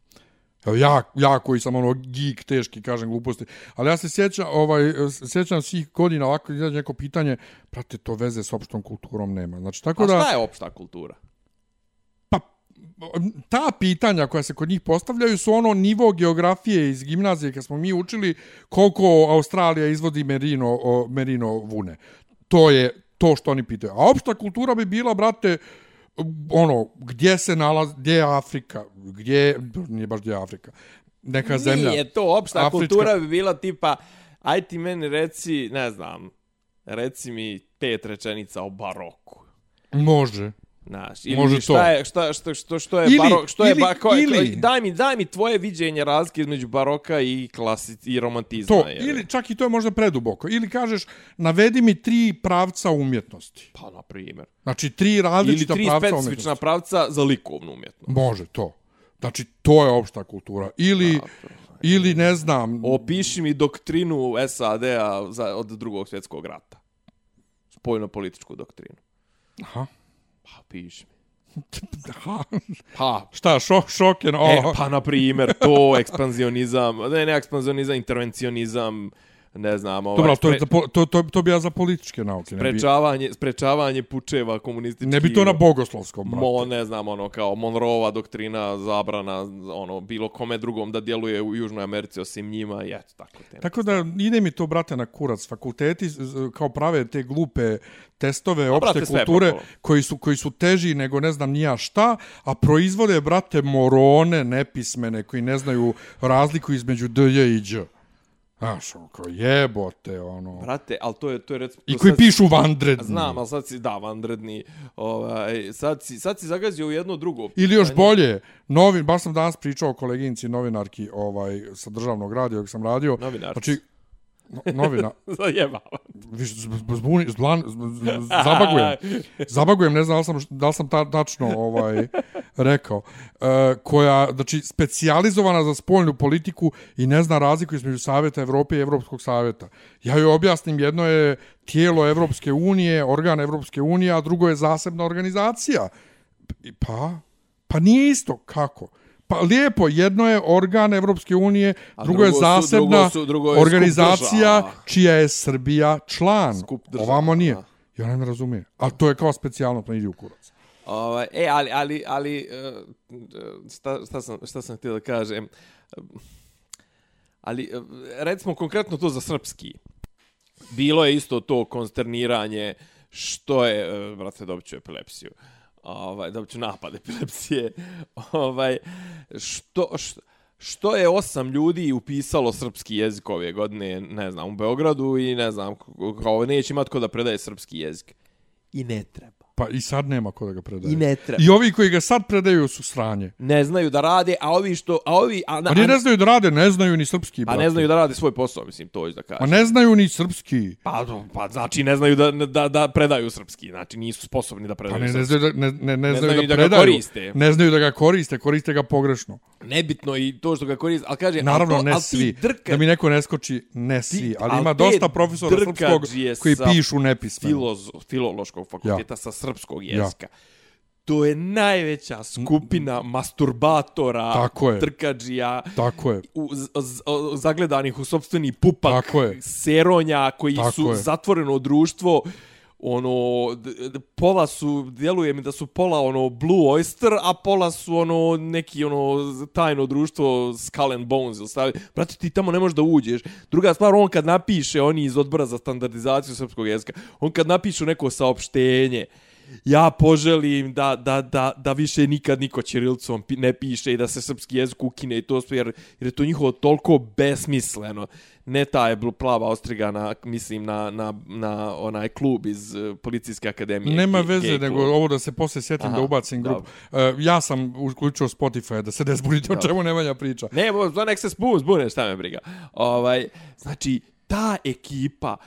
Evo ja, ja koji sam ono geek teški kažem gluposti, ali ja se sjećam, ovaj, sjećam svih godina ovako izađe neko pitanje, prate, to veze s opštom kulturom nema. Znači, tako A da, šta je opšta kultura? pa, ta pitanja koja se kod njih postavljaju su ono nivo geografije iz gimnazije kad smo mi učili koliko Australija izvodi merino, o, merino vune. To je to što oni pitaju. A opšta kultura bi bila, brate, ono, gdje se nalazi, gdje je Afrika, gdje, nije baš gdje je Afrika, neka zemlja. Nije to opšta Afrička- kultura bi bila tipa, aj ti meni reci, ne znam, reci mi pet rečenica o baroku. Može. Znaš, ili Može šta to. je, šta, šta, što, što je Ili- barok, što je ili- ba, ko, ili- daj mi, daj mi tvoje viđenje razlike između baroka i klasic i romantizma. To, je. ili čak i to je možda preduboko. Ili kažeš, navedi mi tri pravca umjetnosti. Pa, na primjer. Znači, tri Ili različita tri pravca specifična umjetnosti. pravca za likovnu umjetnost. Može, to. Znači, to je opšta kultura. Ili, ili ne znam, Opiši mi doktrinu SAD-a od drugog svjetskog rata. Spojno političku doktrinu. aha, Pa, piši mi. Pa, šta, šok, šoken, o, E, pa, na primjer, to, ekspanzionizam, ne, ne ekspanzionizam, intervencionizam, ne znam, ovaj, Dobro, ali to, je spre- to, to, to bi ja za političke nauke. Ne bi, sprečavanje, sprečavanje pučeva komunističkih. ne bi to na bogoslovskom, brate. Mo, ne znam, ono, kao Monroeva doktrina, zabrana, ono, bilo kome drugom da djeluje u Južnoj Americi osim njima, i eto, tako te. Tako da ide mi to, brate, na kurac. Fakulteti kao prave te glupe testove Pa, opšte brate, kulture koji su, koji su teži nego ne znam nija šta, a proizvode, brate, morone nepismene koji ne znaju razliku između D, J i Đ. Znaš, ono, kao jebote, ono. Brate, ali to je, to je recimo... I koji sad- pišu vanredni. Znam, ali sad si, da, vanredni, ovaj, sad si, sad si zagazio u jedno drugo. Ili još pitanje. bolje, novin, baš sam danas pričao o koleginici novinarki ovaj, sa državnog radija kojeg sam radio. Novinarci. Znači, no, novina, Zajebavam. više zbuni, zblan, zabagujem. Zabagujem, ne znam da li sam, da li sam ta, tačno ovaj, rekao. E, koja, znači, specijalizowana za spoljnu politiku i ne zna razliku između Savjeta Evrope i Evropskog savjeta. Ja joj objasnim, jedno je tijelo Evropske unije, organ Evropske unije, a drugo je zasebna organizacija. Pa, pa nije isto. Kako? Pa lijepo, jedno je organ Evropske unije, A drugo, je drugo su- zasebna drugo su- drugo je organizacija čija je Srbija član. Ovamo nije. Ja ne razumije. A to je kao specijalno pa u kurac. Ovaj, e, ali, ali, ali, e, šta, šta, sam, šta sam htio da kažem? Ali, e, recimo konkretno to za srpski. Bilo je isto to konsterniranje što je, e, brate, dobit ću epilepsiju. Ovaj, dobit ću napad epilepsije. Ovaj, što, što, što je osam ljudi upisalo srpski jezik ove godine, ne znam, u Beogradu i ne znam, kao neće imat ko da predaje srpski jezik. I ne treba. Pa i sad nema ko da ga predaje. I ne treba. I ovi koji ga sad predaju su sranje. ne znaju da rade, a ovi što, a ovi, a, na, a, ne znaju da rade, ne znaju ni srpski. a brate. ne znaju da rade svoj posao, mislim, to hoću da Pa kažem. ne znaju ni srpski. Pa, pa znači ne znaju da, da, da predaju srpski, znači nisu sposobni da Pa predaju ne, ne, srpski. znaju da, ne, ne, ne, znaju znaju da, da ga predaju. koriste. Ne znaju da ga koriste, koriste ga pogrešno. Nebitno i to što ga koriste, ali kaže, Naravno, to, ne al ti svi. Drka, Da mi neko ne skoči, ne svi. Ali al ima dosta profesora srpskog koji pišu nepismeno. filozo, filološkog fakulteta Ja. sa srpskog jezika. To je najveća skupina masturbatora, Tako je. trkađija, Tako je. u, z, o- zagledanih u sobstveni pupak, Tako je. seronja koji Tako su je. zatvoreno društvo, ono, pola su, djeluje mi da su pola ono Blue Oyster, a pola su ono neki ono tajno društvo Skull and Bones ili stavi. Brate, ti tamo ne možeš da uđeš. Druga stvar, on kad napiše, oni iz odbora za standardizaciju srpskog jezika, on kad napišu neko saopštenje, ja poželim da, da, da, da više nikad niko ćirilicom ne piše i da se srpski jezik ukine i to sve, jer, jer je to njihovo toliko besmisleno. Ne ta je plava ostriga na, mislim, na, na, na onaj klub iz uh, policijske akademije. Nema Gay- veze, nego ovo da se posle sjetim Aha, da ubacim grupu. dobro. Uh, ja sam uključio Spotify da se ne zbunite o čemu Nemanja priča. Ne, bo, nek se spun, zbune, šta me briga. Ovaj, znači, ta ekipa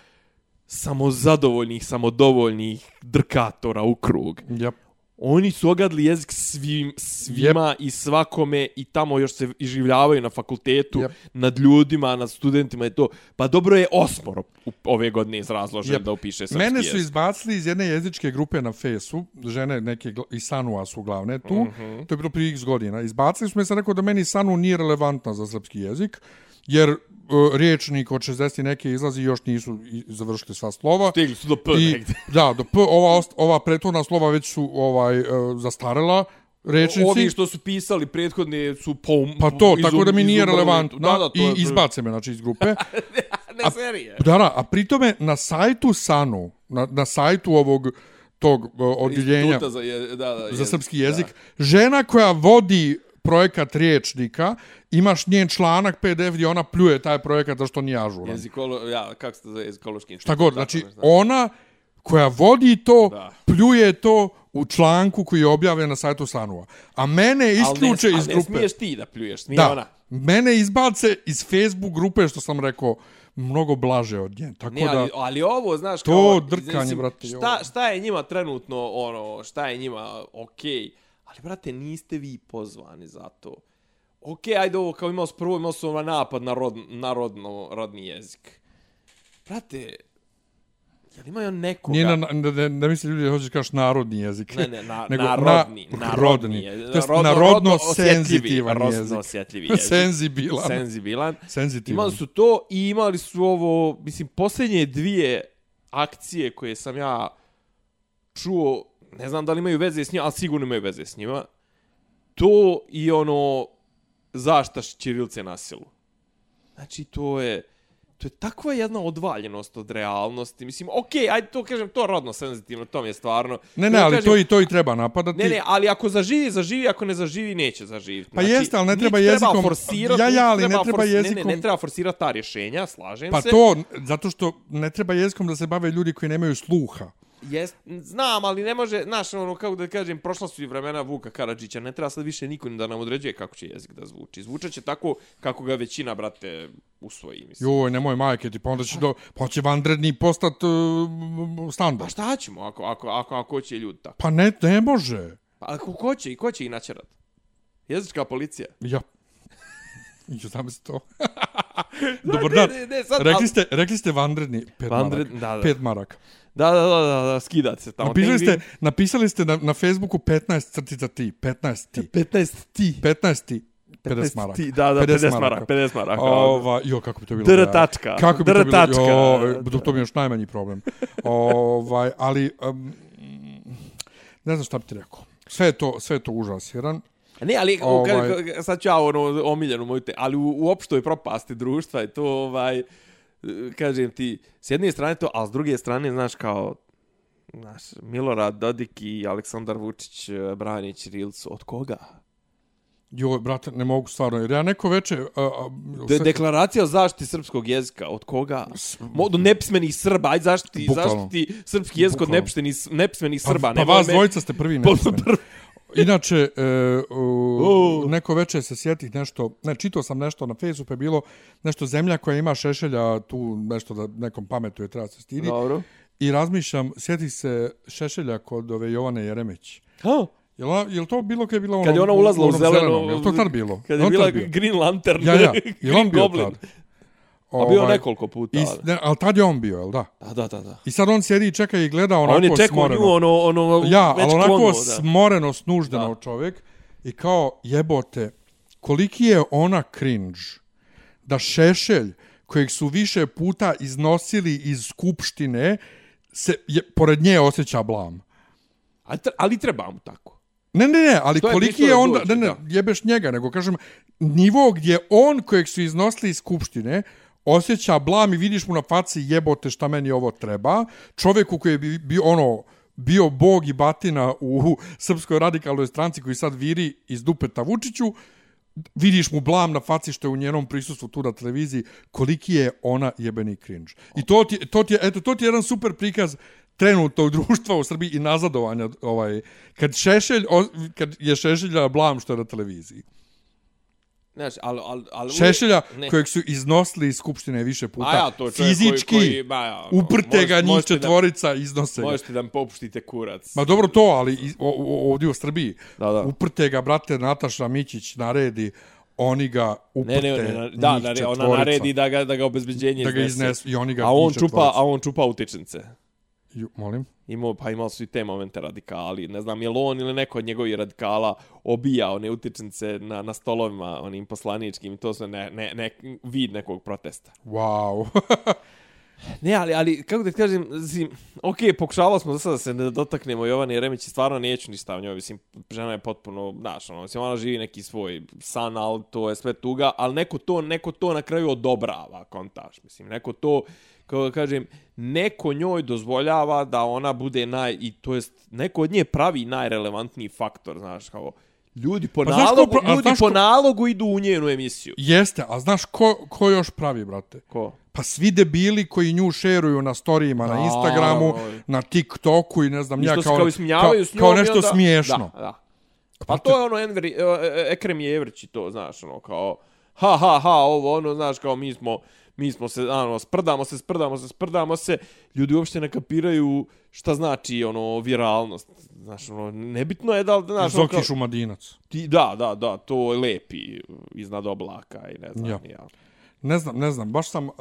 samozadovoljnih, samodovoljnih drkatora u krug. Yep. Oni su ogadli jezik svim, svima i svakome i tamo još se iživljavaju na fakultetu, Jep. nad ljudima, nad studentima i to. Pa dobro je osmoro u- ove godine izrazložen Jep. da upiše srpski Mene su izbacili iz jedne jezičke grupe na Fesu, žene neke i Sanua su glavne tu, Mhm. to je bilo prije x godina. Izbacili su me, sam rekao da meni Sanu nije relevantna za srpski jezik, jer uh, riječnik od 60 i neke izlazi još nisu i- završili sva slova. Stigli su do P I, da, do P, ova, ova prethodna slova već su ovaj uh, zastarela, rečnici. Ovi što su pisali prethodne su po... Pa to, izum- tako da mi nije relevantno. Da, da, to je... I izbace me, znači, iz grupe. Ne, serije. Da, da, a pritome na sajtu Sanu, na, na sajtu ovog tog uh, odjeljenja za, je, da, da, za jezik, srpski jezik, žena koja vodi projekat riječnika, imaš njen članak PDF gdje ona pljuje taj projekat da što nije ažuran. Jezikolo, ja, kako se to zove, jezikološki institut. Šta god, znači nešto. ona koja vodi to, Da. pljuje to u članku koji je objavljen na sajtu Sanua. A mene isključe ali ne, iz grupe. ne smiješ ti da pljuješ, smije Da, ona. mene izbace iz Facebook grupe, što sam rekao, mnogo blaže od nje. Tako Ne, da, ali, ali ovo, znaš, To kao... drkanje, mislim, brate, Šta, šta je njima trenutno, ono, šta je njima okej, okay. Ali, brate, niste vi pozvani za to. Okej, okay, ajde ovo, kao imao s prvo, imao sam napad na, rod, na rodno, rodni jezik. Brate, jel imaju nekoga... nije na, ne, ne, ne misli ljudi da hoćeš kažeš narodni jezik. Ne, ne, na, nego narodni, na, narodni, je. To rodno- narodno rodno osjetljivi, senzitivan rodno jezik. osjetljivi jezik. Senzibilan. Senzibilan. Senzitivan. Imali su to i imali su ovo, mislim, posljednje dvije akcije koje sam ja čuo, ne znam da li imaju veze s njima, ali sigurno imaju veze s njima. To i ono zašta Ćirilce na silu. Znači, to je... to je takva jedna odvaljenost od realnosti. Mislim, okej, okay, ajde to kažem, to rodno senzitivno, to mi je stvarno. Ne, ne, Ja ali kažem, to i to i treba napadati. Ne, ne, ali ako zaživi, zaživi, ako ne zaživi, neće zaživiti. Pa jeste, ali ne treba jezikom- Treba forsirati, Ja, ja, ali ne treba fors- Ne, jezikom- ne, ne treba forsirati ta rješenja, slažem Pa se. to, zato što ne treba jezikom da se bave ljudi koji nemaju sluha. Jest, znam, ali ne može, znaš, ono, kako da kažem, prošla su i vremena Vuka Karadžića, ne treba sad više niko ni da nam određuje kako će jezik da zvuči. Zvučat će tako kako ga većina, brate, usvoji, mislim. Joj, nemoj majke ti, pa onda će, do, pa će vanredni postat uh, Pa standard. šta ćemo ako, ako, ako, ako će ljudi tako? Pa ne, ne može. Pa ako ko će i ko će ih načerat? Jezička policija. Ja. Jo, znam se to. Dobar dan. Ne, ne, ne, sad, Rekli ste, rekli ste vanredni pet Vanred- maraka. da, da. Pet maraka. Da, da, da, da, da skidate se tamo. Napisali ste, napisali ste na, na Facebooku 15 crtica ti. 15 ti. 15 ti. 15 ti. 50 maraka. ti, da, da, 50 maraka, 50 maraka. Ova, jo, kako bi to bilo. Dr tačka. Kako bi to Dr bilo? tačka. Jo, to, to mi je još najmanji problem. ovaj, ali, um, ne znam šta bi ti rekao. Sve je to, sve je to užas jedan. Ne, ali Ovaj- sad ću ja ono omiljenu moju te, ali u, u opštoj propasti društva je to ovaj kažem ti s jedne strane to, a s druge strane znaš kao znaš Milorad Dodik i Aleksandar Vučić eh, branje Ćirilicu od koga? Jo, brate, ne mogu stvarno, jer ja neko veče... A, a, De, deklaracija o zaštiti srpskog jezika od koga? Mo, do nepismenih Srba, aj zaštiti, Bukvalno. zaštiti srpski jezik od nepismenih, nepismenih pa, Srba. pa nemoj vas dvojica ste prvi nepismeni. Inače, e, u, neko veče se sjetih nešto, ne, čitao sam nešto na Facebooku, je bilo nešto zemlja koja ima šešelja, tu nešto da nekom pametuje, treba se stidi. Dobro. I razmišljam, sjetih se šešelja kod ove Jovane Jeremić. Ha? Jel, ona- jel to bilo kad je bila ono, Kad je ona ulazila u zeleno... zelenom? Jel to tad bilo? Kad je on bila? Green Lantern. Ja, ja, jel Green on bio Goblin. tad? A bio Ovaj, nekoliko puta. I, ali. ne, ali tad je on bio, jel da? Da, da, da, da. I sad on sjedi i čeka i gleda onako on je čekao smoreno. nju, ono, ono, Ja, već ali onako klonuo, da. smoreno, snuždeno Da. čovjek. I kao, jebote, koliki je ona cringe da Šešelj, kojeg su više puta iznosili iz skupštine, se, je, pored nje osjeća blam. A tre- Ali treba mu tako. Ne, ne, ne, ali To je koliki je da onda, dođe, ne, ne, da. jebeš njega, nego kažem, nivo gdje on kojeg su iznosili iz skupštine, osjeća blam i vidiš mu na faci jebote šta meni ovo treba, čovjeku koji je bi- bio ono, bio bog i batina u srpskoj radikalnoj stranci koji sad viri iz dupeta Vučiću, vidiš mu blam na faci što je u njenom prisustvu tu na televiziji, koliki je ona jebeni cringe. I to ti, to ti, je, eto, to ti je jedan super prikaz trenutnog društva u Srbiji i nazadovanja ovaj kad Šešelj kad je Šešelja blam što je na televiziji. Znaš, ali... ali, ali Šešelja ne. kojeg su iznosili iz skupštine više puta. A ja, to fizički koji, koji, ba, ja, ono, uprte ga njih možete da- četvorica iznose ga. Možete da mi popuštite kurac. Ma dobro to, ali i- o, o, ovdje u Srbiji. Da, da. Uprte ga, brate, Nataša Mićić naredi, oni ga uprte ne, ne, ne, da, njih da, ona četvorica. naredi da ga, da ga obezbeđenje Da ga iznesu i oni ga A on čupa, četvorica. a on čupa utičnice. Ju, molim? Imao, pa imali su i te momente radikali. Ne znam, je li on ili neko od njegovih radikala obija one utičnice na, na stolovima, onim poslaničkim, to sve ne, ne, ne, vid nekog protesta. Wow. Ne, ali, ali kako da ti kažem, zim, ok, pokušavali smo da sada se ne dotaknemo Jovane Jeremić i stvarno neću ništa o njoj, mislim, žena je potpuno, znaš, ono, mislim, ona živi neki svoj san, ali to je sve tuga, ali neko to, neko to na kraju odobrava, kontaž, mislim, neko to, kako da kažem, neko njoj dozvoljava da ona bude naj, i to jest, neko od nje pravi najrelevantniji faktor, znaš, kao, ljudi po Pa ko nalogu, a ljudi po ko- nalogu idu u njenu emisiju. Jeste, a znaš ko, ko još pravi, brate? Ko? Pa svi debili koji nju šeruju na storijima, na Instagramu, Naravno. na TikToku i ne znam, ja kao, kao ismijavaju s njom kao i nešto onda- smiješno. Da, da. Pa to je ono Enver, e, e, Ekrem Jevrić i to, znaš, ono, kao, ha, ha, ha, ovo, ono, znaš, kao mi smo, mi smo se, ano, sprdamo se, sprdamo se, sprdamo se, ljudi uopšte ne kapiraju šta znači, ono, viralnost. Znaš, ono, nebitno je da, li, znaš, ono, Zoki Šumadinac. ti, da, da, da, to je lepi iznad oblaka i ne znam, Ja. ja. Ne znam, ne znam, baš sam uh,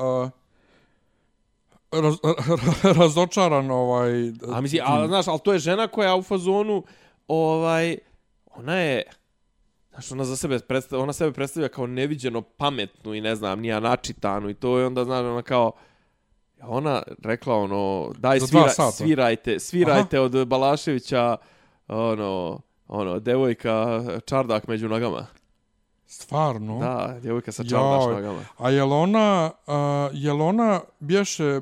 raz, razočaran ovaj... A mislim, a, znaš, ali to je žena koja u fazonu, ovaj, ona je, znaš, ona za sebe predstavlja, ona sebe predstavlja kao neviđeno pametnu i ne znam, nija načitanu i to je onda, znaš, ona kao, ona rekla ono, daj svira, svirajte, svirajte od Balaševića, ono, ono, devojka, čardak među nogama. Stvarno? Da, djevojka sa čalbaš Joj. nogama. A jel ona, a, jel ona bješe e,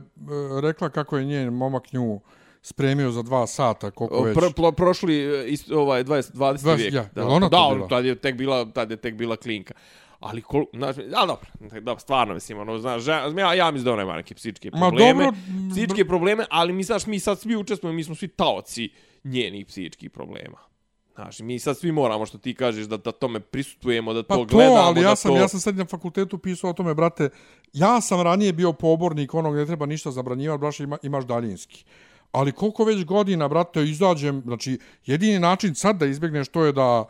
rekla kako je njen momak nju spremio za dva sata, koliko već? Pr, pr, prošli e, ist, ovaj 20 20. Dvadeset- vijek. ja, da, ona da, to on- bila? tad je tek bila, tad je tek bila klinka. Ali kol, znaš, a dobro, dobro, stvarno mislim, ono, znaš, ja, ja mislim da ona ima neke psihičke Ma probleme, dobro, psihičke probleme, ali mi, znaš, mi sad svi učestvujemo, mi smo svi taoci njenih psihičkih problema. Znaš, mi sad svi moramo, što ti kažeš, da, da tome prisutujemo, da Pa to to, gledamo, ali ja sam, to... ja sam sad na fakultetu pisao o tome, brate, ja sam ranije bio pobornik onog ne treba ništa zabranjivati, braše, ima, imaš daljinski. Ali koliko već godina, brate, izađem, znači, jedini način sad da izbjegneš to je da,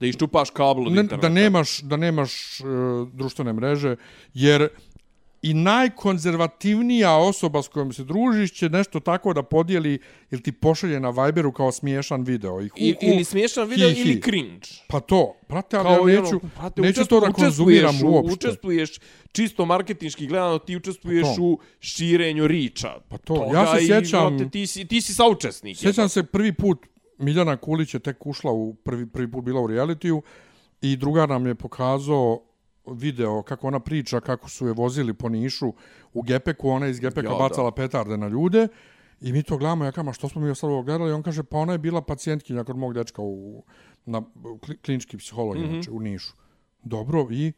Da iščupaš kabel od ne, interneta. da nemaš, da nemaš uh, društvene mreže, jer i najkonzervativnija osoba s kojom se družiš će nešto tako da podijeli ili ti pošalje na Viberu kao smiješan video. I hu, I, ili smiješan video hi, hi. ili cringe. Pa to, brate, ali Kao ja i neću, ono, brate, neću učestvu- to da konzumiram uopšte. Učestvuješ čisto marketinški gledano, ti učestvuješ Pa to. u širenju riča. Pa to, Toga ja se i, sjećam- brate, ti, si, ti si saučesnik. Sjećam se prvi put Miljana Kulić je tek ušla u prvi prvi put bila u realitiju i drugar nam je pokazao video kako ona priča kako su je vozili po Nišu u Gepeku, ona iz Gepeka Ja, da. bacala petarde na ljude i mi to gledamo, ja kažem, "A što smo mi sad ovo gledali? On kaže, pa ona je bila pacijentkinja kod mog dečka u, na u kli- klinički psiholog, mm -hmm. u Nišu. Dobro, i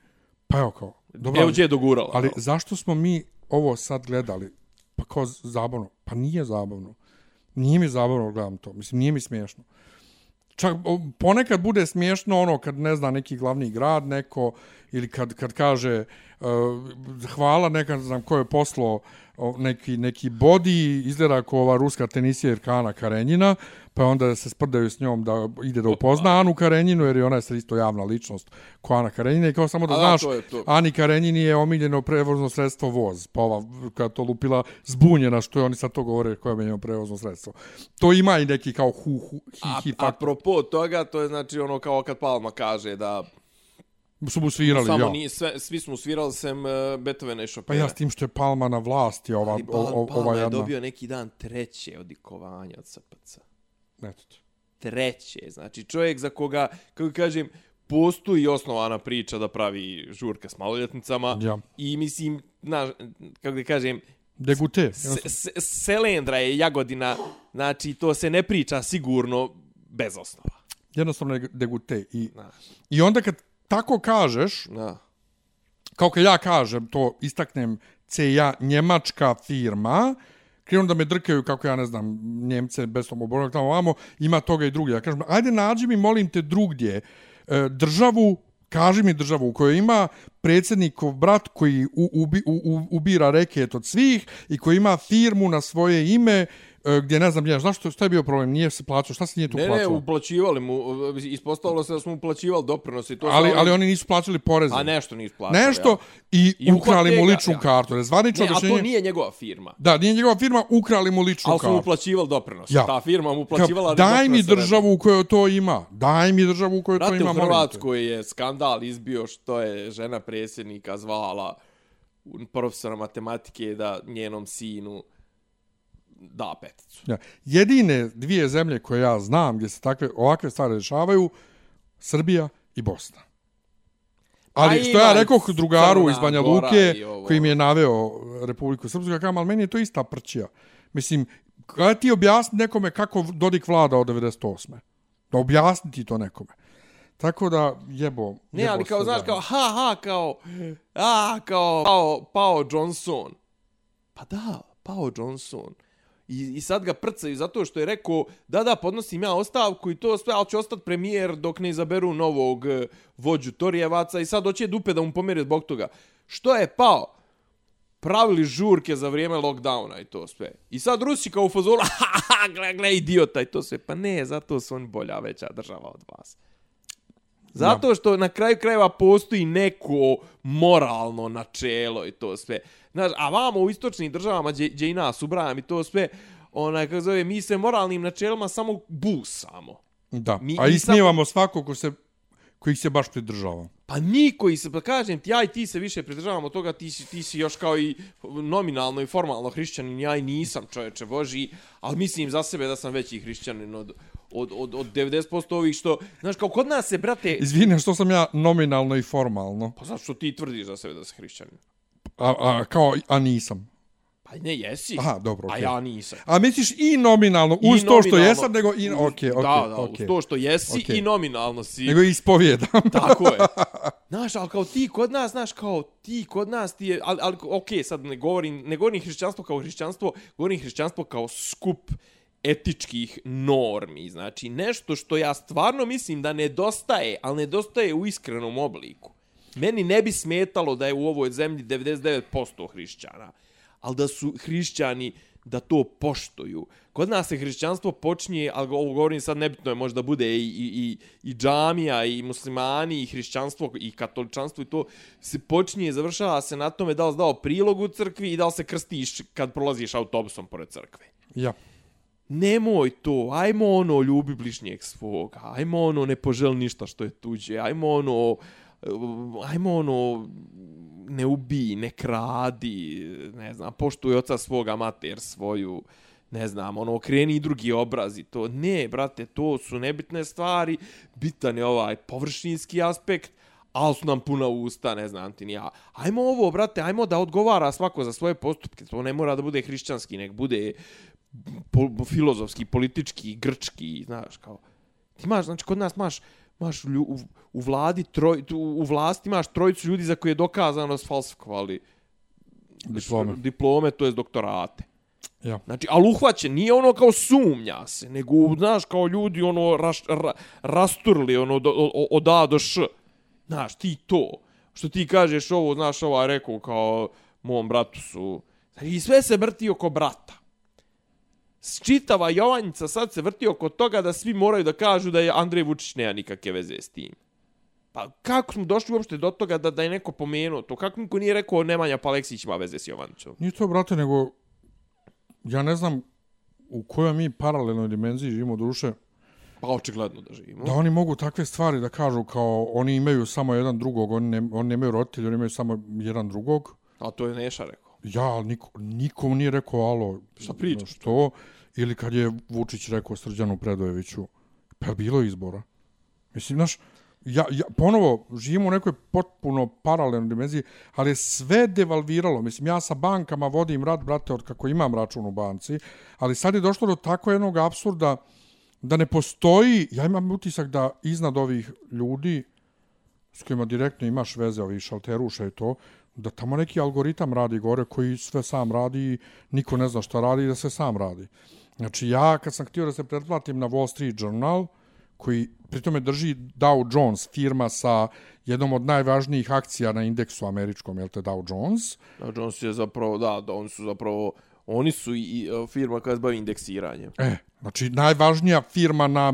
pa evo kao, dobro, Evo je dogurala. ali no. zašto smo mi ovo sad gledali? Pa kao zabavno. Pa nije zabavno. Nije mi zabavno da gledam to. Mislim, nije mi smiješno. Čak o, ponekad bude smiješno ono kad ne zna neki glavni grad neko ili kad, kad kaže uh, hvala nekad znam ko je poslao neki, neki body izgleda kao ova ruska tenisjerka Ana Karenjina pa onda se sprdaju s njom da ide da upozna Anu Karenjinu jer je ona je sad isto javna ličnost ko Ana Karenjina. I kao samo da A znaš to to. Ani Karenjini je omiljeno prevozno sredstvo voz pa ova kad to lupila zbunjena što je oni sad to govore koje je omiljeno prevozno sredstvo. To ima i neki kao hu, hu hi, A, hi faktor. apropo toga, to je znači ono kao kad Palma kaže da su mu svirali, samo ja. ni, sve, svi smo svirali sem uh, Beethovena i Pa Chopina. ja s tim što je Palma na vlasti, ova, Ali o, o, Palma ova je jedna. dobio neki dan treće odikovanje od SPC. Eto ti. treće. Znači, čovjek za koga, kako kažem, postoji osnovana priča da pravi žurke s maloljetnicama. Ja. I mislim, na, kako da kažem, Degute. se, se, Selendra je Jagodina, znači to se ne priča sigurno bez osnova. Jednostavno je degute. I, Znaš, I onda kad tako kažeš, da. kao kad ja kažem, to istaknem CA, njemačka firma, krenu da me drkaju kako ja ne znam, Njemce, bez tom obornog tamo ovamo, ima toga i drugdje. Ja kažem, ajde nađi mi, molim te, drugdje e, državu, kaži mi državu u kojoj ima predsjednikov brat koji u, ubi, u, u, ubira reket od svih i koji ima firmu na svoje ime gdje ne znam, ja, zašto, šta je bio problem? Nije se plaćao, šta se nije tu Ne, ne, plaćalo? uplaćivali mu, ispostavilo se da smo uplaćivali doprinose i to ali, su ali oni nisu plaćali poreze. A nešto nisu plaćali. Nešto ja. i, I ukrali mu ličnu ja. kartu. Zvanično Ne, a to nije njegova firma. Da, nije njegova firma, ukrali mu ličnu Ali su mu kartu. uplaćivali doprinose. Ja. Ta firma mu Kao, uplaćivala daj mi državu u kojoj to ima. Daj mi državu u kojoj to Brate, ima. u molim te. Hrvatskoj je skandal izbio što je žena predsjednika zvala profesora matematike da njenom sinu da peticu. Ja. Jedine dvije zemlje koje ja znam gdje se takve ovakve stvari rešavaju, Srbija i Bosna. Ali A što ja rekoh drugaru iz Banja Luke, koji mi je naveo Republiku Srpsku, ja kažem, ali meni je to ista prćija. Mislim, kada ti objasni nekome kako Dodik vlada od 98. Da objasni ti to nekome. Tako da, jebo... Ne, ali kao, znaš, kao, ha, ha, kao, a, kao, pao, pao Johnson. Pa da, pao Johnson. I, I sad ga prcaju zato što je rekao, da, da, podnosim ja ostavku i to sve, ali će ostati premijer dok ne izaberu novog e, vođu Torijevaca i sad hoće dupe da mu pomere zbog toga. Što je pao? pravili žurke za vrijeme lockdowna i to sve. I sad Rusi kao u fazonu, ha, ha, gle, gle, idiota i to sve. Pa ne, zato su oni bolja veća država od vas. Zato što na kraju krajeva postoji neko moralno načelo i to sve. Znaš, a vamo u istočnim državama gdje, gdje i nas ubrajam i to sve, onaj, kako zove, mi se moralnim načelima samo busamo. Da, Mi- a mi ismijevamo svako ko se, koji se baš pridržava. A niko i se, pa kažem ti, ja i ti se više pridržavamo toga, ti si, ti si još kao i nominalno i formalno hrišćanin, ja i nisam čovječe Boži, ali mislim za sebe da sam veći hrišćanin od, od, od, od 90% ovih što, znaš, kao kod nas se, brate... Izvini, što sam ja nominalno i formalno? Pa zašto ti tvrdiš za sebe da si hrišćanin? A, a, kao, a nisam. Ne, jesi. Aha, dobro, okej. A ja nisam. A misliš i nominalno, I uz to što nominalno- jesam, nego i... Okej, okej, da, da, okej. uz to što jesi Okej. i nominalno si. Nego i ispovjedam. Tako je. Znaš, ali kao ti kod nas, znaš, kao ti kod nas ti je, ali, ali okej, sad ne govorim, ne govorim hrišćanstvo kao hrišćanstvo, govorim hrišćanstvo kao skup etičkih normi, znači nešto što ja stvarno mislim da nedostaje, ali nedostaje u iskrenom obliku. Meni ne bi smetalo da je u ovoj zemlji 99% hrišćana, ali da su hrišćani da to poštuju. Kod nas se hrišćanstvo počinje, ali ovo govorim sad nebitno je, možda bude i, i, i, i džamija, i muslimani, i hrišćanstvo, i katoličanstvo, i to se počinje i završava se na tome da li dao prilog u crkvi i da li se krstiš kad prolaziš autobusom pored crkve. Ja. Nemoj to, ajmo ono ljubi bližnjeg svoga, ajmo ono ne poželi ništa što je tuđe, ajmo ono, uh, Eh, ajmo ono ne ubij, ne kradi, ne znam, poštuj oca svoga, mater svoju, ne znam, ono, okreni i drugi obrazi, to. Ne, brate, to su nebitne stvari, bitan je ovaj površinski aspekt, ali su nam puna usta, ne znam ti ni ja. Ajmo ovo, brate, ajmo da odgovara svako za svoje postupke, to ne mora da bude hrišćanski, nek bude po, filozofski, politički, grčki, znaš, kao, ti imaš, znači, kod nas imaš, lju, u, u vladi, troj, u, u vlasti imaš trojicu ljudi za koje je dokazano sfalsifikovali Diplome. diplome, to je doktorate. Ja. Znači, ali uhvaćen, nije ono kao sumnja se, nego, znaš, kao ljudi, ono, raš, ra, rasturli, ono, do, o- od A do Š. Znaš, ti to. Što ti kažeš ovo, znaš, ovaj rekao kao, mom bratu su... I sve se vrti oko brata. Čitava Jovanjica sad se vrti oko toga da svi moraju da kažu da je Andrej Vučić nema nikakve veze s tim. Pa kako smo došli uopšte do toga da, da je neko pomenuo to? Kako niko nije rekao Nemanja Paleksić ima veze s Jovanicom? Nije to, brate, nego... Ja ne znam u kojoj mi paralelnoj dimenziji živimo duše, Pa očigledno da živimo. da oni mogu takve stvari da kažu kao oni imaju samo jedan drugog, oni, ne, oni nemaju roditelja, oni imaju samo jedan drugog. A to je Neša rekao. Ja, ali niko, nikom nije rekao, alo, Šta pričaš? Što? Ili kad je Vučić rekao Srđanu Predojeviću, pa bilo je izbora. Mislim, znaš, ja, ja, ponovo, živimo u nekoj potpuno paralelnoj dimenziji, ali je sve devalviralo. Mislim, ja sa bankama vodim rat, brate, od kako imam račun u banci, ali sad je došlo do tako jednog absurda da ne postoji, ja imam utisak da iznad ovih ljudi s kojima direktno imaš veze, ovih šalteruša i to, da tamo neki algoritam radi gore koji sve sam radi i niko ne zna šta radi i da se sam radi. Znači ja kad sam htio da se pretplatim na Wall Street Journal, koji pritome drži Dow Jones, firma sa jednom od najvažnijih akcija na indeksu američkom, jel te Dow Jones, Da, Jones je zapravo, da, da, oni su zapravo, oni su i, i e, firma koja se bavi indeksiranjem. e, znači najvažnija firma na,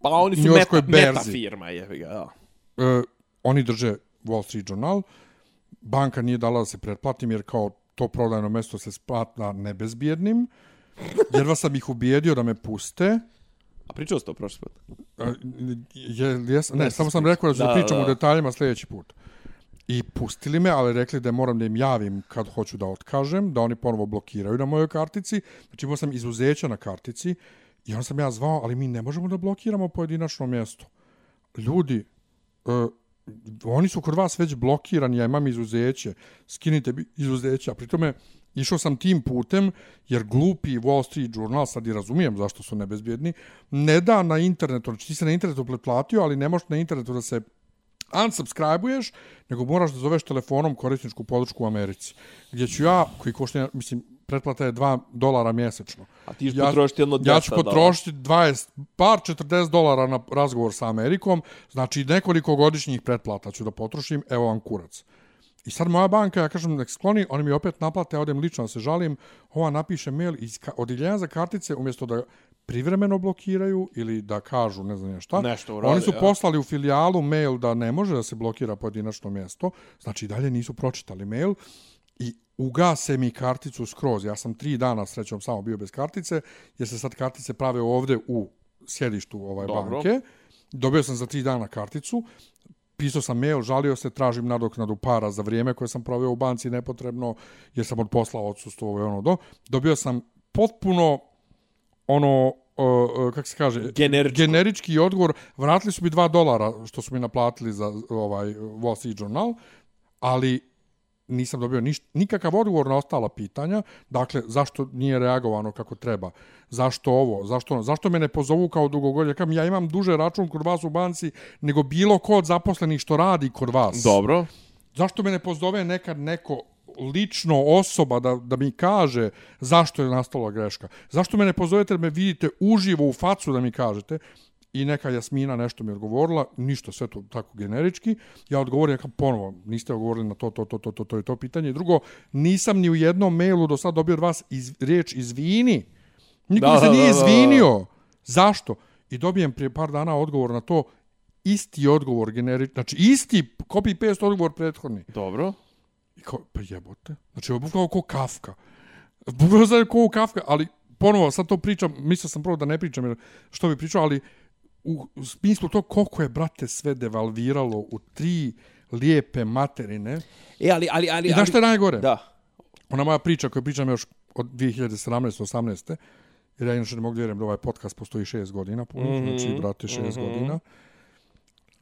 Pa oni su meta, meta berzi. firma, je ga, da. e, oni drže Wall Street Journal, banka nije dala da se pretplatim jer kao to prodajno mesto se splatna nebezbjednim, vas sam ih ubijedio da me puste, A pričao ste to prošli put? A, Je, jes, ne, Ne, samo si sam rekao da ću da, pričam da. u detaljima sljedeći put. I pustili me, ali rekli da moram da im javim kad hoću da otkažem, da oni ponovo blokiraju na mojoj kartici. Znači imao sam izuzeća na kartici i onda sam ja zvao, ali mi ne možemo da blokiramo pojedinačno mjesto. Ljudi, uh, oni su kod vas već blokirani, ja imam izuzeće, skinite izuzeće, a pritome išao sam tim putem, jer glupi Wall Street Journal, sad i razumijem zašto su nebezbjedni, ne da na internetu, znači ti se na internetu pretplatio, ali ne možeš na internetu da se unsubscribe-uješ, nego moraš da zoveš telefonom korisničku podršku u Americi. Gdje ću ja, koji košta, mislim, pretplata je 2 dolara mjesečno. A ti ćeš Ja- potrošiti jedno 200 Ja ću potrošiti 20, par 40 dolara na razgovor sa Amerikom, znači nekoliko godišnjih pretplata ću da potrošim, evo vam kurac. I sad moja banka, ja kažem, nek skloni, oni mi opet naplate, ja odem lično se žalim, ova napiše mail iz odjeljenja za kartice, umjesto da privremeno blokiraju ili da kažu, ne znam ja šta, Nešto urade, oni su ja. poslali u filijalu mail da ne može da se blokira pojedinačno mjesto, znači dalje nisu pročitali mail i ugase mi karticu skroz. Ja sam tri dana srećom samo bio bez kartice, jer se sad kartice prave ovde u sjedištu ovaj Dobro. banke. Dobio sam za tri dana karticu, pisao sam mail, žalio se, tražim nadoknadu para za vrijeme koje sam proveo u banci nepotrebno, jer sam od posla odsustvo ovo i ono do. Dobio sam potpuno ono, uh, uh, kako se kaže, Generičko. generički odgovor. Vratili su mi dva dolara što su mi naplatili za ovaj Wall Street Journal, ali nisam dobio niš, nikakav odgovor na ostala pitanja. Dakle, zašto nije reagovano kako treba? Zašto ovo? Zašto ono? Zašto me ne pozovu kao dugogolje? Kam ja imam duže račun kod vas u banci nego bilo ko od zaposlenih što radi kod vas. Dobro. Zašto me ne pozove nekad neko lično osoba da, da mi kaže zašto je nastala greška? Zašto me ne pozovete da me vidite uživo u facu da mi kažete? I neka Jasmina nešto mi odgovorila, ništa, sve to tako generički. Ja odgovorim, ja ponovo, niste odgovorili na to, to, to, to, to, to, to pitanje. I drugo, nisam ni u jednom mailu do sad dobio od vas iz, riječ izvini. Niko Da, mi se da, nije da, da. izvinio. Zašto? I dobijem prije par dana odgovor na to, isti odgovor generički, znači isti copy-paste odgovor prethodni. Dobro. I kao, pa jebote. Znači, je bukvalno ko Kafka. Bukvalno sad ko Kafka, ali ponovo, sad to pričam, mislio sam prvo da ne pričam, jer što bi pričao, ali u, u smislu to koliko je, brate, sve devalviralo u tri lijepe materine. E, ali, ali, ali... I znaš što je najgore? Da. Ona moja priča koju pričam još od 2017-18. Jer ja inače ne mogu vjerujem da ovaj podcast postoji šest godina mm -hmm. znači, brate, šest mm -hmm. godina.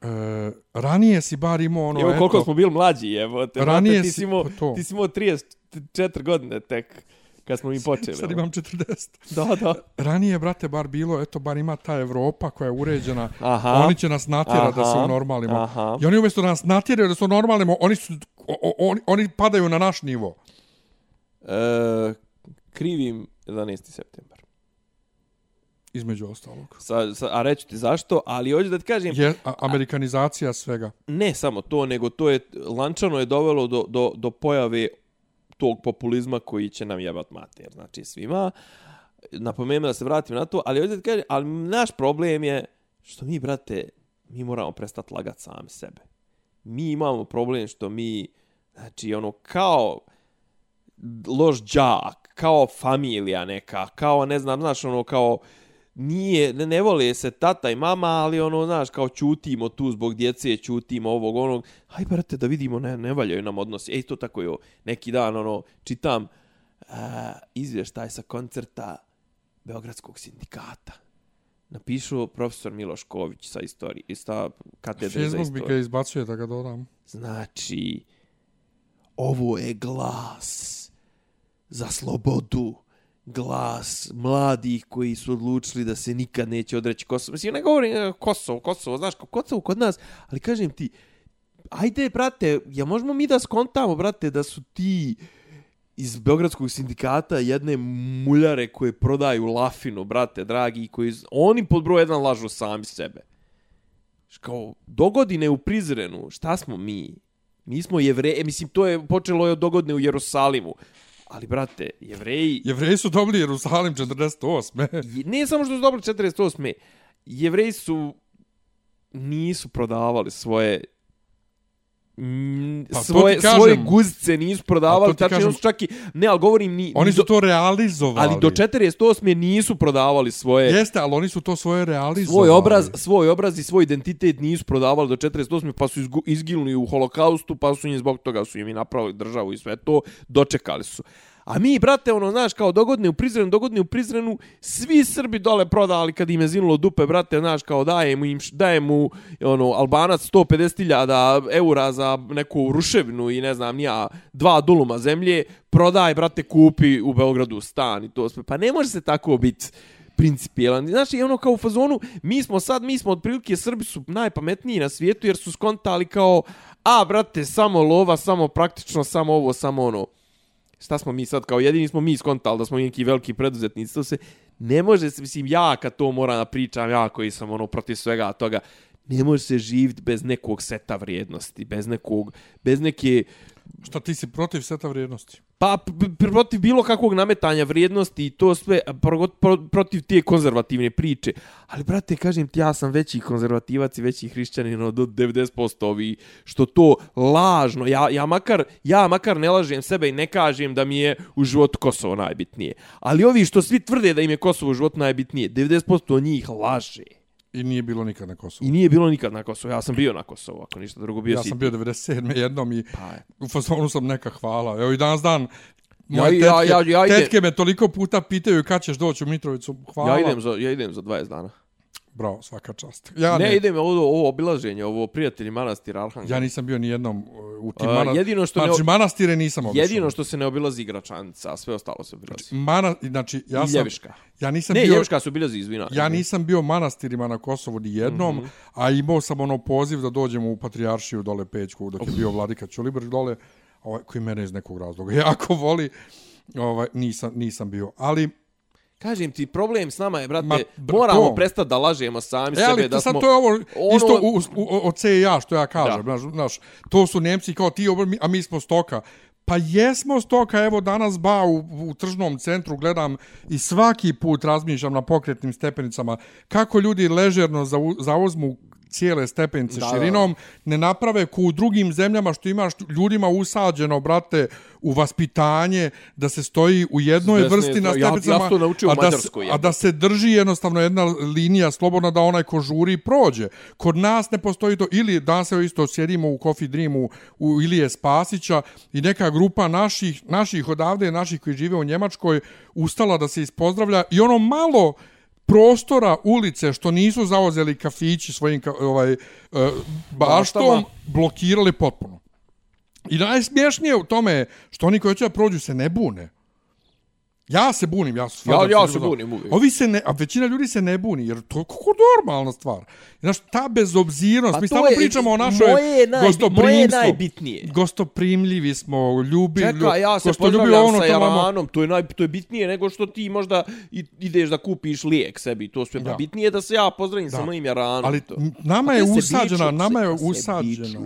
E, ranije si bar imao ono, Evo eto, koliko smo bili mlađi, evo. Te, Ranije brate, ti si- si imao, pa to. ti si imao 34 godine tek kad smo mi počeli. sad imam 40. Da, da. Ranije, brate, bar bilo, eto, bar ima ta Evropa koja je uređena. Aha. Oni će nas natjerati da se Aha. unormalimo. Aha. I oni umjesto da nas natjeraju da se unormalimo, oni, su, o, o, oni, oni padaju na naš nivo. E, krivim 11. septembar. Između ostalog. Sa, sa, a reću ti zašto, ali hoću da ti kažem, Je a, amerikanizacija svega. ne samo to, nego to je, lančano je dovelo do, do, do pojave tog populizma koji će nam jebat mater, znači svima. Napomenuo da se vratim na to, ali ovdje da ti kažem, ali naš problem je što mi, brate, mi moramo prestati lagat sami sebe. Mi imamo problem što mi, znači, ono, kao loš džak, kao familija neka, kao, ne znam, znaš, ono, kao, nije, ne, ne vole se tata i mama, ali ono, znaš, kao čutimo tu zbog djece, čutimo ovog, onog, haj, brate, da vidimo, ne, ne valjaju nam odnosi. Ej, to tako je, neki dan, ono, čitam uh, izvještaj sa koncerta Beogradskog sindikata. Napišu profesor Miloš Ković sa istorije, sa katedre za Facebook mi ga istoriju. izbacuje da ga dodam. Znači, ovo je glas za slobodu, glas mladih koji su odlučili da se nikad neće odreći Kosovo. Mislim, ne govorim e, Kosovo, Kosovo, znaš, kao Kosovo kod nas, ali kažem ti, ajde, brate, ja možemo mi da skontamo, brate, da su ti iz Beogradskog sindikata jedne muljare koje prodaju lafinu, brate, dragi, koji, oni pod broj jedan lažu sami sebe. Kao, dogodine u Prizrenu, šta smo mi? Mi smo jevre, mislim, to je počelo je od dogodine u Jerusalimu. Ali, brate, jevreji... Jevreji su dobili Jerusalim 48. Je- Ne samo što su dobili 48. Jevreji su nisu prodavali svoje Pa to svoje, kažem. svoje guzice nisu Pa prodavali, ti tačno kažem. oni su čak i, ne, ali govorim ni, Oni ni su to realizovali. ali do 48. nisu prodavali svoje Jeste, ali oni su to svoje realizovali. svoj obraz, svoj obraz i svoj identitet nisu prodavali do 48. pa su izginuli u holokaustu, pa su im zbog toga su im i napravili državu i sve to, dočekali su. A mi, brate, ono, znaš, kao dogodne u Prizrenu, dogodne u Prizrenu, svi Srbi dole prodali kad im je zinulo dupe, brate, znaš, kao daje mu, im, š- daje mu ono, Albanac 150.000 eura za neku ruševinu i ne znam, nija, dva duluma zemlje, prodaj, brate, kupi u Beogradu stan i to sve. Pa ne može se tako biti principijelan. Znači, i ono kao u fazonu, mi smo sad, mi smo otprilike, Srbi su najpametniji na svijetu jer su skontali kao, a, brate, samo lova, samo praktično, samo ovo, samo ono. Šta smo mi sad, kao jedini smo mi skontali da smo mi neki veliki preduzetnici, to se ne može mislim, ja kad to moram da pričam, ja koji sam ono protiv svega toga, ne može se živjeti bez nekog seta vrijednosti, bez nekog, bez neke, Šta ti si protiv seta vrijednosti? Pa protiv bilo kakvog nametanja vrijednosti i to sve pro, pro, protiv te konzervativne priče. Ali brate, kažem ti, ja sam veći konzervativac i veći hrišćanin od 90% ovi što to lažno. Ja, ja, makar, ja makar ne lažem sebe i ne kažem da mi je u životu Kosovo najbitnije. Ali ovi što svi tvrde da im je Kosovo u životu najbitnije, 90% njih laže. I nije bilo nikad na Kosovu. I nije bilo nikad na Kosovu. Ja sam bio na Kosovu, ako ništa drugo. Bio ja si sam bio ti. 97. jednom i Pa je. u fazonu sam neka hvala. Evo i danas dan Ja- Moje ja- tetke, ja- ja idem- tetke me toliko puta pitaju kad ćeš doći u Mitrovicu. Hvala. Ja idem, za, ja idem za 20 dana. Bravo, svaka čast. Ja, ne, ne, idem ovo, ovo obilaženje, ovo prijatelji manastira Arhangel. ja nisam bio ni jednom uh, u tim mana... jedino što ne- znači, manastire nisam obišao. Jedino što se ne obilazi igračanica, a sve ostalo se obilazi. Mana, znači, ja I sam, Ljeviška. ja nisam Ne, bio, Ljeviška se obilazi, izvina. ja nisam bio manastirima na Kosovu ni jednom, mm -hmm. a imao sam ono poziv da dođem u Patrijaršiju dole Pećku, dok je bio Vladika Ćulibrž dole, ovaj, koji mene iz nekog razloga jako voli, ovaj, nisam, nisam bio. Ali, Kažem ti, problem s nama je, brate, Ma, br- moramo to. prestati da lažemo sami E, ali sebe. to, Da sad smo, to je ovo ono- isto u, u, od C i ja što ja kažem. Da. Znaš, znaš, to su Nemci kao ti, a mi smo stoka. Pa jesmo stoka, evo danas ba u, u tržnom centru gledam i svaki put razmišljam na pokretnim stepenicama kako ljudi ležerno zau, zauzmu cijele stepenice Da, da, da. širinom, ne naprave ko u drugim zemljama što imaš ljudima usađeno, brate, u vaspitanje, da se stoji u jednoj S desne vrsti na strane. Ja- ja stepenicama, a, da, se- a da se drži jednostavno jedna linija slobodna da onaj ko žuri prođe. Kod nas ne postoji to, ili danas se isto sjedimo u Coffee Dreamu u Ilije Spasića i neka grupa naših, naših odavde, naših koji žive u Njemačkoj, ustala da se ispozdravlja i ono malo prostora ulice što nisu zauzeli kafići svojim ovaj, uh, baštom, Baštama. blokirali potpuno. I najsmješnije u tome što oni koji će da prođu se ne bune. Ja se bunim, ja, Ja- ja se bunim uvijek. Ovi se ne, a većina ljudi se ne buni, jer to je kako normalna stvar. Znaš, ta bezobzirnost, Pa mi je- pričamo o našoj moje je najbi- moje je gostoprimstvu. najbitnije. Gostoprimljivi smo, ljubi, Čekaj, ja se gostoljubivo pozdravljam ono sa Jaranom, to je, naj, to je bitnije nego što ti možda ideš da kupiš lijek sebi, to sve. Da. Bitnije je da se ja pozdravim Da. sa mojim Jaranom. Ali to. nama je usađena, nama je usađena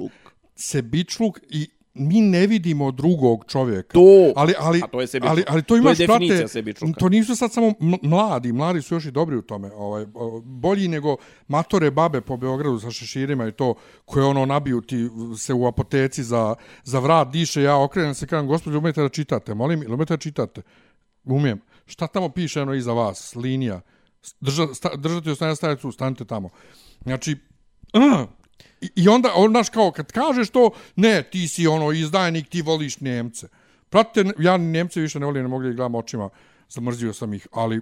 sebičluk i mi ne vidimo drugog čovjeka. To, ali, ali, a to je sebičluk. ali, ali to To je imaš, definicija sebičluka. to nisu sad samo mladi, mladi su još i dobri u tome, ovaj, bolji nego matore babe po Beogradu sa šeširima i to, koje ono nabiju ti se u apoteci za, za vrat, diše, ja okrenem se, kažem, gospođo, umijete da čitate, molim, ili umijete da čitate? Umijem. Šta tamo piše ono iza vas? Linija. Drža, sta, držati ostane staviti, stanite tamo. Znači, uh, I, I onda, on, znaš, kao, kad kažeš to, ne, ti si ono izdajnik, ti voliš Njemce. Pratite, ja Njemce više ne volim, ne mogu da ih gledam očima, zamrzio sam ih, ali,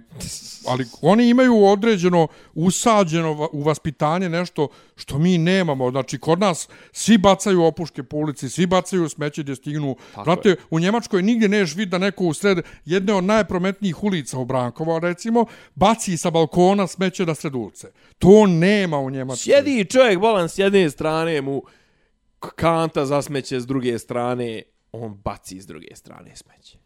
ali oni imaju određeno usađeno u vaspitanje nešto što mi nemamo. Znači, kod nas svi bacaju opuške po ulici, svi bacaju smeće gdje stignu. Znate, u Njemačkoj nigdje neš vid da neko u sred jedne od najprometnijih ulica u Brankova, recimo, baci sa balkona smeće na sred ulice. To nema u Njemačkoj. Sjedi čovjek bolan s jedne strane mu kanta za smeće s druge strane, on baci s druge strane smeće.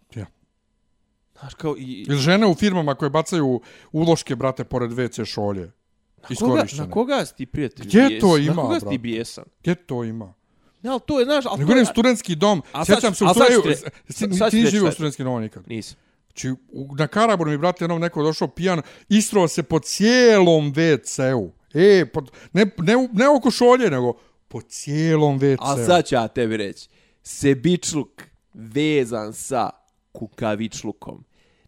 Znaš, kao i... Ili žene u firmama koje bacaju uloške, brate, pored WC šolje. Koga, Iskorištene. na koga si ti prijatelj Gdje bijes? to ima, Na koga si ti bijesan? Gdje to ima? Ne, ali to je, znaš, Ne govorim studentski dom. A sad Sjećam ću- se u sad studiju... ti- sad reći živio u studentski dom nikad. Nisam. Znači, na Karaboru mi, brate, jednom neko došao pijan, istrao se po cijelom WC-u. E, pod, ne, ne, ne oko šolje, nego po cijelom WC-u. A sad ću ja tebi reći. Sebičluk vezan sa kukavičlukom.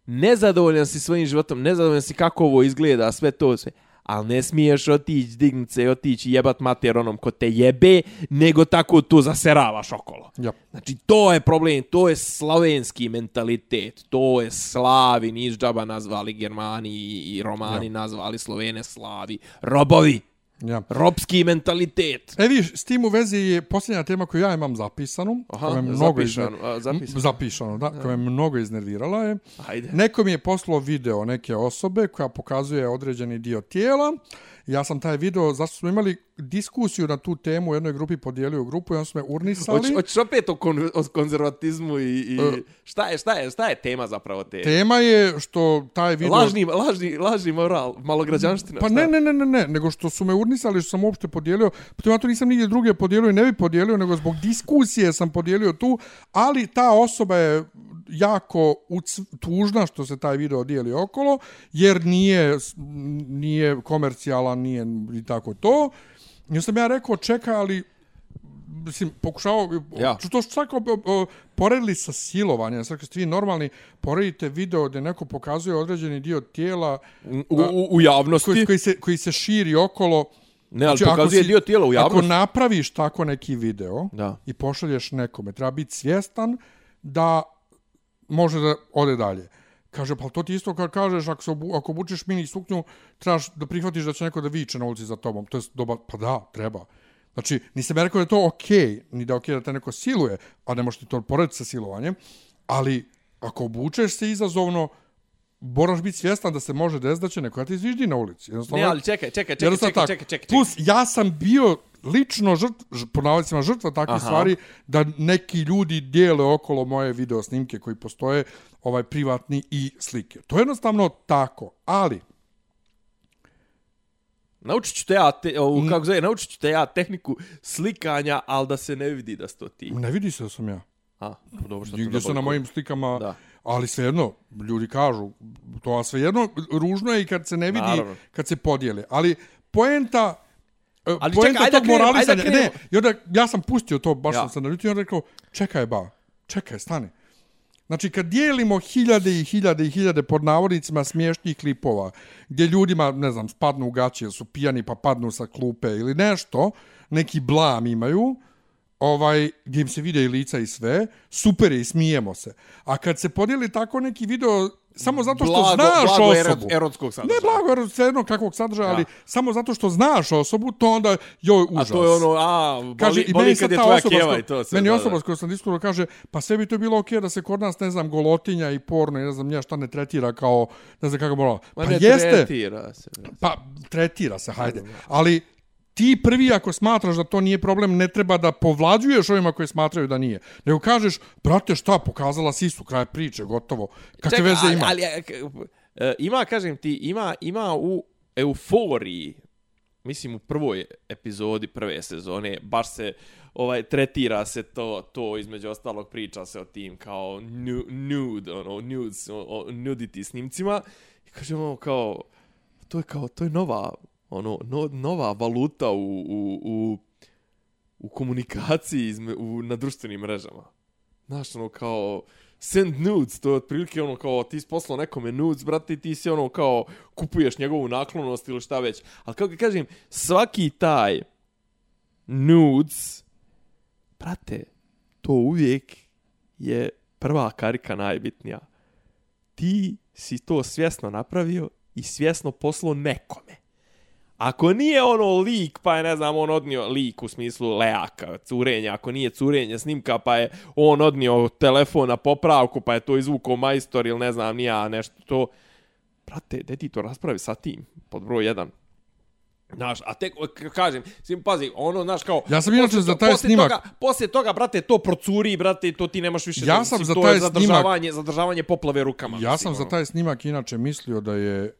Nezadovoljan si svojim životom, nezadovoljan si kako ovo izgleda, sve to sve. Ali ne smiješ otići, dignut se i otići jebat mater onom ko te jebe, nego tako tu zaseravaš okolo. Ja. Znači, to je problem, to je slavenski mentalitet, to je slavi, nis džaba nazvali Germani i Romani Ja. nazvali Slovene slavi, robovi, Ja. robski mentalitet. E vidiš, s tim u vezi je posljednja tema koju ja imam zapisanu. Aha, koja me mnogo zapišano, izner- a, zapisano. M- Zapišano, da, koja me mnogo iznervirala je. Ajde. Neko mi je poslao video neke osobe koja pokazuje određeni dio tijela. Ja sam taj video, zašto smo imali diskusiju na tu temu u jednoj grupi, podijelio grupu i on su me urnisali. Hoć, hoćeš opet o, kon, o konzervatizmu i, i E. šta, je, šta, je, šta je tema zapravo te? Tema je što taj video... Lažni, lažni, lažni moral, malograđanština. Pa šta? ne, ne, ne, ne, ne, nego što su me urnisali, što sam uopšte podijelio, pa ja to nisam nigdje druge podijelio i ne bi podijelio, nego zbog diskusije sam podijelio tu, ali ta osoba je jako tužna što se taj video dijeli okolo, jer nije, nije komercijalan, nije i tako to. I sam ja rekao, čekaj, ali mislim, pokušao, Ja. to što čak o, o, poredili sa silovanjem, sad kad ste vi normalni, poredite video gdje neko pokazuje određeni dio tijela U, u, u javnosti. koji, koji, se, koji se širi okolo. ne, ali Znači, ako pokazuje si- dio tijela u Ako javnosti. napraviš tako neki video Da. i pošalješ nekome, treba biti svjestan da može da ode dalje. Kaže, pa to ti isto kad kažeš, ako, se obu, ako obučeš mini suknju, trebaš da prihvatiš da će neko da viče na ulici za tobom. To je doba, pa da, treba. Znači, nisam ja rekao da je to okej, okay, ni da je okej okay da te neko siluje, a ne možeš ti to porediti sa silovanjem, ali ako obučeš se izazovno, moraš biti svjestan da se može desiti da će neko da ti zviždi na ulici. Jednostavno, Ne, ali čekaj, čekaj, čekaj, čekaj, tako. čekaj, čekaj, čekaj. Plus, ja sam bio lično žrt, ž- po navodicima žrtva takvih Aha. stvari, da neki ljudi dijele okolo moje video snimke koji postoje, ovaj privatni i slike. To je jednostavno tako, ali Naučit ću te ja, te, o, kako zove, naučit ću te ja tehniku slikanja, ali da se ne vidi da si to ti. ne vidi se da sam ja. A, pa dobro što Gdje su na mojim slikama, Da. ali svejedno, ljudi kažu, to a svejedno, ružno je i kad se ne vidi, Naravno. kad se podijele. Ali poenta, Ali poenta čekaj, ajde tog da krenemo, ajde da ne, krenemo. i onda ja sam pustio to, baš Ja. sam se naljutio, i onda rekao, čekaj ba, čekaj, stani. Znači, kad dijelimo hiljade i hiljade i hiljade pod navodnicima smiješnih klipova, gdje ljudima, ne znam, spadnu u gaće, ili su pijani pa padnu sa klupe ili nešto, neki blam imaju, ovaj, gdje im se vide i lica i sve, super je i smijemo se. A kad se podijeli tako neki video, samo zato što blago, znaš blago osobu, erot- erotskog sadržaja. ne blago, jedno kakvog sadržaja, Da. ali samo zato što znaš osobu, to onda, joj, A užas. to je ono, a, boli, Kaže, boli meni kad je tvoja kjeva i to sve. meni da, osoba da. s kojom sam diskutovao kaže, pa sve bi to bilo okej da se kod nas, ne znam, golotinja i porno i ne znam nija šta ne tretira kao, ne znam kako morala. Ma Pa ne jeste, tretira se. pa tretira se, hajde. Ali ti prvi ako smatraš da to nije problem, ne treba da povlađuješ ovima koji smatraju da nije. Nego kažeš, brate, šta, pokazala si su, kraj priče, gotovo. Kakve Čekaj, veze ali- ima? Ali, e, k- e, ima, kažem ti, ima, ima u euforiji, mislim u prvoj epizodi prve sezone, baš se ovaj tretira se to to između ostalog priča se o tim kao nu, nude ono nudes o, o nudity snimcima i kažemo kao to je kao to je nova ono no, nova valuta u u u u komunikaciji izme, u, na društvenim mrežama. Znaš, ono, kao, send nudes, to je otprilike ono, kao, ti si poslao nekome nudes, brate, ti si ono, kao, kupuješ njegovu naklonost ili šta već. Ali kako kažem, svaki taj nudes, brate, to uvijek je prva karika najbitnija. Ti si to svjesno napravio i svjesno poslao nekome. Ako nije ono lik, pa je, ne znam, on odnio lik u smislu leaka, curenja, ako nije curenje snimka, pa je on odnio telefon na popravku, pa je to izvukao majstor ili ne znam, nija nešto to. Brate, de ti to raspravi sa tim, pod broj jedan. Znaš, a tek, kažem, svim, pazi, ono, znaš, kao... Ja sam inače za taj poslije snimak- Toga, poslije toga, brate, to procuri, brate, to ti nemaš više... Ja da- sam za taj snimak- zadržavanje, zadržavanje poplave rukama. Ja mislim, sam za taj snimak inače mislio da je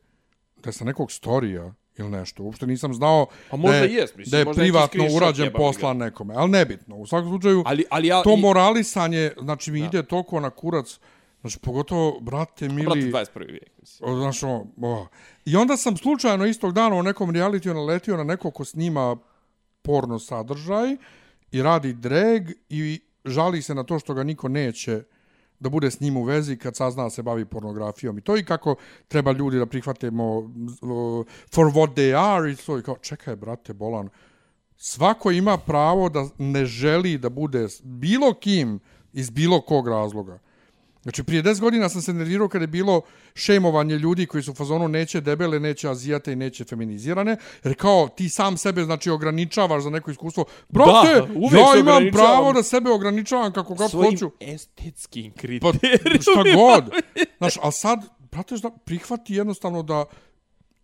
da je sa nekog storija ili nešto. Uopšte nisam znao Pa možda da je, jest, mislim, da je možda privatno screenshot urađen poslan nekome. Ali nebitno. U svakom slučaju, Ali, ali ja... to i- moralisanje, znači mi ide toliko na kurac, znači pogotovo, brate, mili... Brate, 21. vijek, mislim. O, Znaš, ono, o. I onda sam slučajno istog dana u nekom realitiju naletio na nekog ko snima porno sadržaj i radi drag i žali se na to što ga niko neće da bude s njim u vezi kad sazna da se bavi pornografijom. I to i kako treba ljudi da prihvatimo uh, for what they are i to. I kao čekaj brate bolan svako ima pravo da ne želi da bude s bilo kim iz bilo kog razloga. Znači, prije 10 godina sam se nervirao kada je bilo šemovanje ljudi koji su u fazonu neće debele, neće azijate i neće feminizirane, jer kao ti sam sebe znači ograničavaš za neko iskustvo. Brate, Da, ja imam pravo da sebe ograničavam kako god Svojim hoću. estetskim Pa, kriterijima. šta god. Znaš, ali sad, brate, šta, prihvati jednostavno da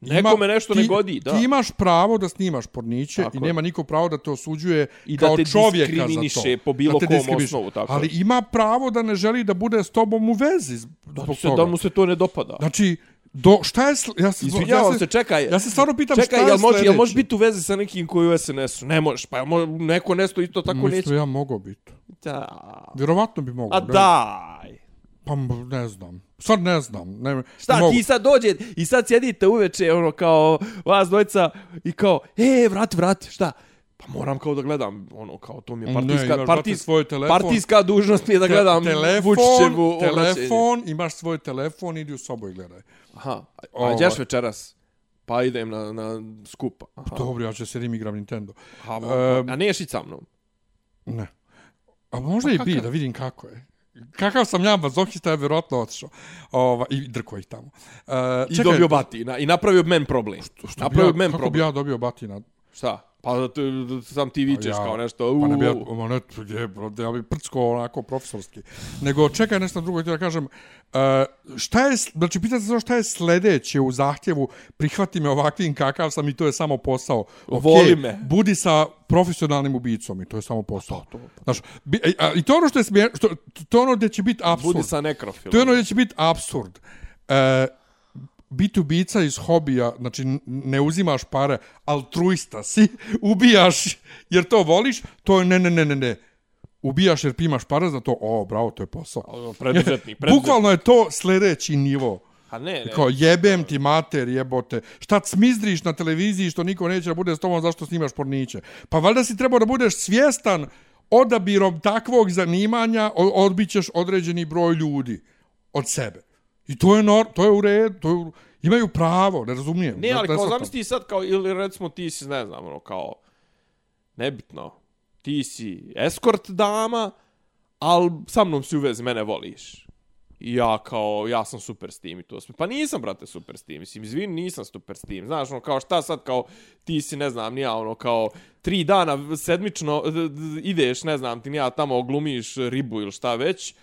Nekome nešto ti, ne godi, da. Ti imaš pravo da snimaš porniće Tako i nema niko pravo da te osuđuje I da kao te čovjeka za to. diskriminiše po bilo Da kom osnovu, tako Ali ima pravo da ne želi da bude s tobom u vezi zbog Da, se, toga. da mu se to ne dopada. Znači, do, šta je... Ja se, Izvinjavam ja se, čekaj. Ja se stvarno pitam čekaj, šta je jel može, jel može biti u vezi sa nekim koji u SNS-u? Ne možeš, pa jel može, neko nesto isto tako Mislim, neće. ja mogao biti. Da. Vjerovatno bi mogao. A daj. Pa ne znam. Sad ne znam. Ne, Šta, ne mogu. ti sad dođe i sad sjedite uveče, ono, kao, vas dvojca, i kao, e, vrati, vrati, šta? Pa moram kao da gledam, ono, kao to mi je Ne, partijska, brate, partijska, svoj telefon. partijska dužnost mi je da Te- gledam telefon, Vučićevu obraćenje. telefon, imaš svoj telefon, idi u sobu i gledaj. Aha, a, a Ovaj. večeras? Pa idem na, na skup. Aha. Dobro, ja ću sedim igram Nintendo. Aha, Em, a neš ići sa mnom? Ne. A možda i bi, da vidim kako je. Kakav sam ja mazohista, je vjerojatno otišao. Ova, I drko ih tamo. Uh, I dobio batina i napravio men problem. Što napravio bi ja, men kako bi problem. ja dobio batina? Šta? Pa ti, ti sam ti vičeš Ja, kao nešto. Pa ne bi ja, ma ne, je, ja bi prcko onako profesorski. Nego čekaj nešto drugo, htio da kažem, uh, šta je, znači pitate se šta je sledeće u zahtjevu, prihvati me ovakvim kakav sam i to je samo posao. Ok, Voli me. Budi sa profesionalnim ubicom i to je samo posao. To, to, Znaš, bi, a, I to ono što je smije, što, to ono gdje će biti apsurd. Budi sa nekrofilom. To je ono gdje će biti absurd. E, biti ubica iz hobija, znači ne uzimaš pare, altruista si, ubijaš jer to voliš, to je ne, ne, ne, ne, ne. Ubijaš jer primaš pare za to, o, bravo, to je posao. Ono, Preduzetnik, preduzetnik. Bukvalno je to sljedeći nivo. A ne, ne. Kao jebem ti mater, jebote. Šta cmizdriš na televiziji što niko neće da bude s tobom zašto snimaš porniće? Pa valjda si trebao da budeš svjestan odabirom takvog zanimanja odbićeš određeni broj ljudi od sebe. I to je, nor, to je u redu, to je u, imaju pravo, ne razumijem. Ne, ali Ne kao zamisli sad kao, ili recimo ti si, ne znam, ono, kao, nebitno, ti si eskort dama, ali sa mnom si u vezi, mene voliš. I ja kao, ja sam super s tim i to sve. Pa nisam, brate, super s tim. Mislim, izvini, nisam super s tim. Znaš, ono, kao šta sad, kao, ti si, ne znam, nija, ono, kao, tri dana sedmično ideš, ne znam, ti nija tamo glumiš ribu ili šta već,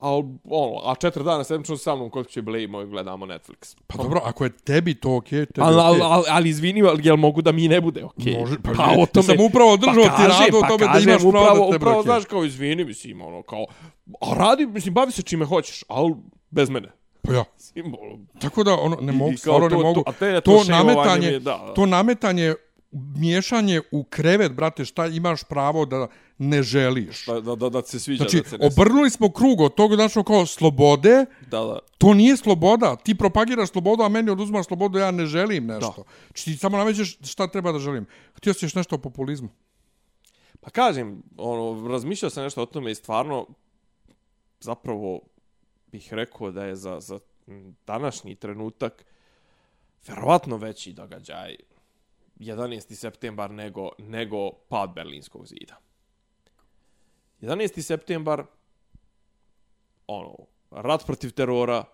a, ono, a četiri dana sedmično sa mnom kod će blejimo i gledamo Netflix. Pa dobro, ako je tebi to okej, okay, tebi Ali, okej. ali, ali, izvini, ali jel mogu da mi ne bude okej? Može, pa pa o tome... sam upravo držao ti radu o tome da kažem, imaš pravo da upravo, tebi upravo, znaš, kao izvini, mislim, ono, kao... A radi, mislim, bavi se čime hoćeš, ali bez mene. Pa ja. Mislim, ono, Tako da ono ne mogu, stvarno ne mogu. to- a te- to to nametanje, je, da, da. to nametanje miješanje u krevet, brate, šta imaš pravo da ne želiš. da, da, da, da ti se sviđa, Znači, da se ne obrnuli smo krug od toga, znači, kao slobode, Da, da. to nije sloboda. Ti propagiraš slobodu, a meni oduzimaš slobodu, ja ne želim nešto. Znači, ti samo namećeš šta treba da želim. Htio si još nešto o populizmu. Pa kažem, ono, razmišljao sam nešto o tome i stvarno, zapravo, bih rekao da je za, za današnji trenutak verovatno veći događaj 11. septembar nego, nego pad Berlinskog zida. 11. septembar, ono, rat protiv terora,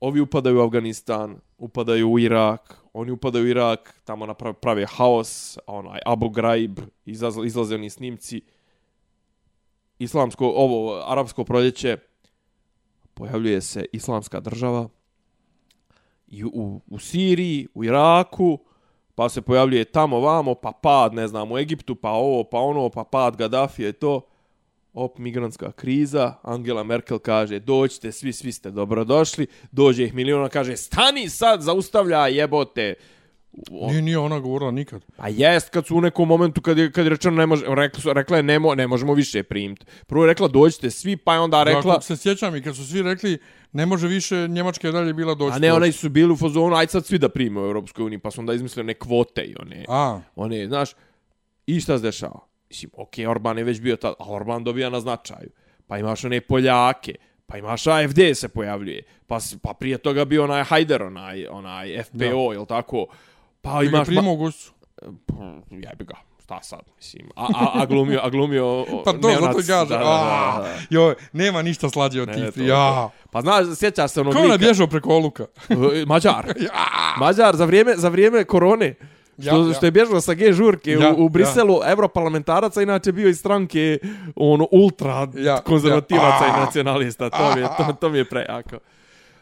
ovi upadaju u Afganistan, upadaju u Irak, oni upadaju u Irak, tamo naprave, prave haos, onaj Abu Ghraib, izlaz, izlaze oni snimci, islamsko, ovo, arapsko proljeće, pojavljuje se islamska država, i u, u Siriji, u Iraku, pa se pojavljuje tamo vamo, pa pad, ne znam, u Egiptu, pa ovo, pa ono, pa pad Gaddafija i to. Op, migrantska kriza, Angela Merkel kaže, dođite, svi, svi ste dobrodošli, dođe ih miliona, kaže, stani sad, zaustavlja, jebote. O, Nije, nije ona govorila nikad. Pa jest, kad su u nekom momentu, kad je, kad je rečeno, ne može, rekla, rekla je, ne, mo, ne možemo više primiti. Prvo je rekla, dođite svi, pa je onda rekla, Rekla... se sjećam i kad su svi rekli ne može više, Njemačka je dalje bila doći. a ne, onaj su bili u fazonu, aj sad svi da prime u Europskoj uniji, pa su onda izmislili one kvote i one, A, one, znaš, i šta se dešava? Mislim, okej, Orban je već bio tad, a Orban dobija na značaju. Pa imaš one Poljake, pa imaš AFD se pojavljuje, pa, pa prije toga bio onaj Hajder, onaj, onaj FPO, Da. jel tako? Pa imaš imaš... prima u gusu. Ma, jebi ga, šta sad, mislim. A, a, a glumio, a glumio... o, Pa to neonac, zato kaže. da, da, da, da. Joj, nema ništa slađe od tih. Ja. Pa znaš, sjećaš se onog Kao ona lika- bježao preko oluka. Mađar. Mađar za vrijeme, za vrijeme korone. Što, Ja, ja. što je bježao sa G žurke Ja, u, u Briselu, europarlamentaraca, inače bio iz stranke ono, ultra Ja, konzervativaca ja. i nacionalista. To mi, je, to, to mi je prejako.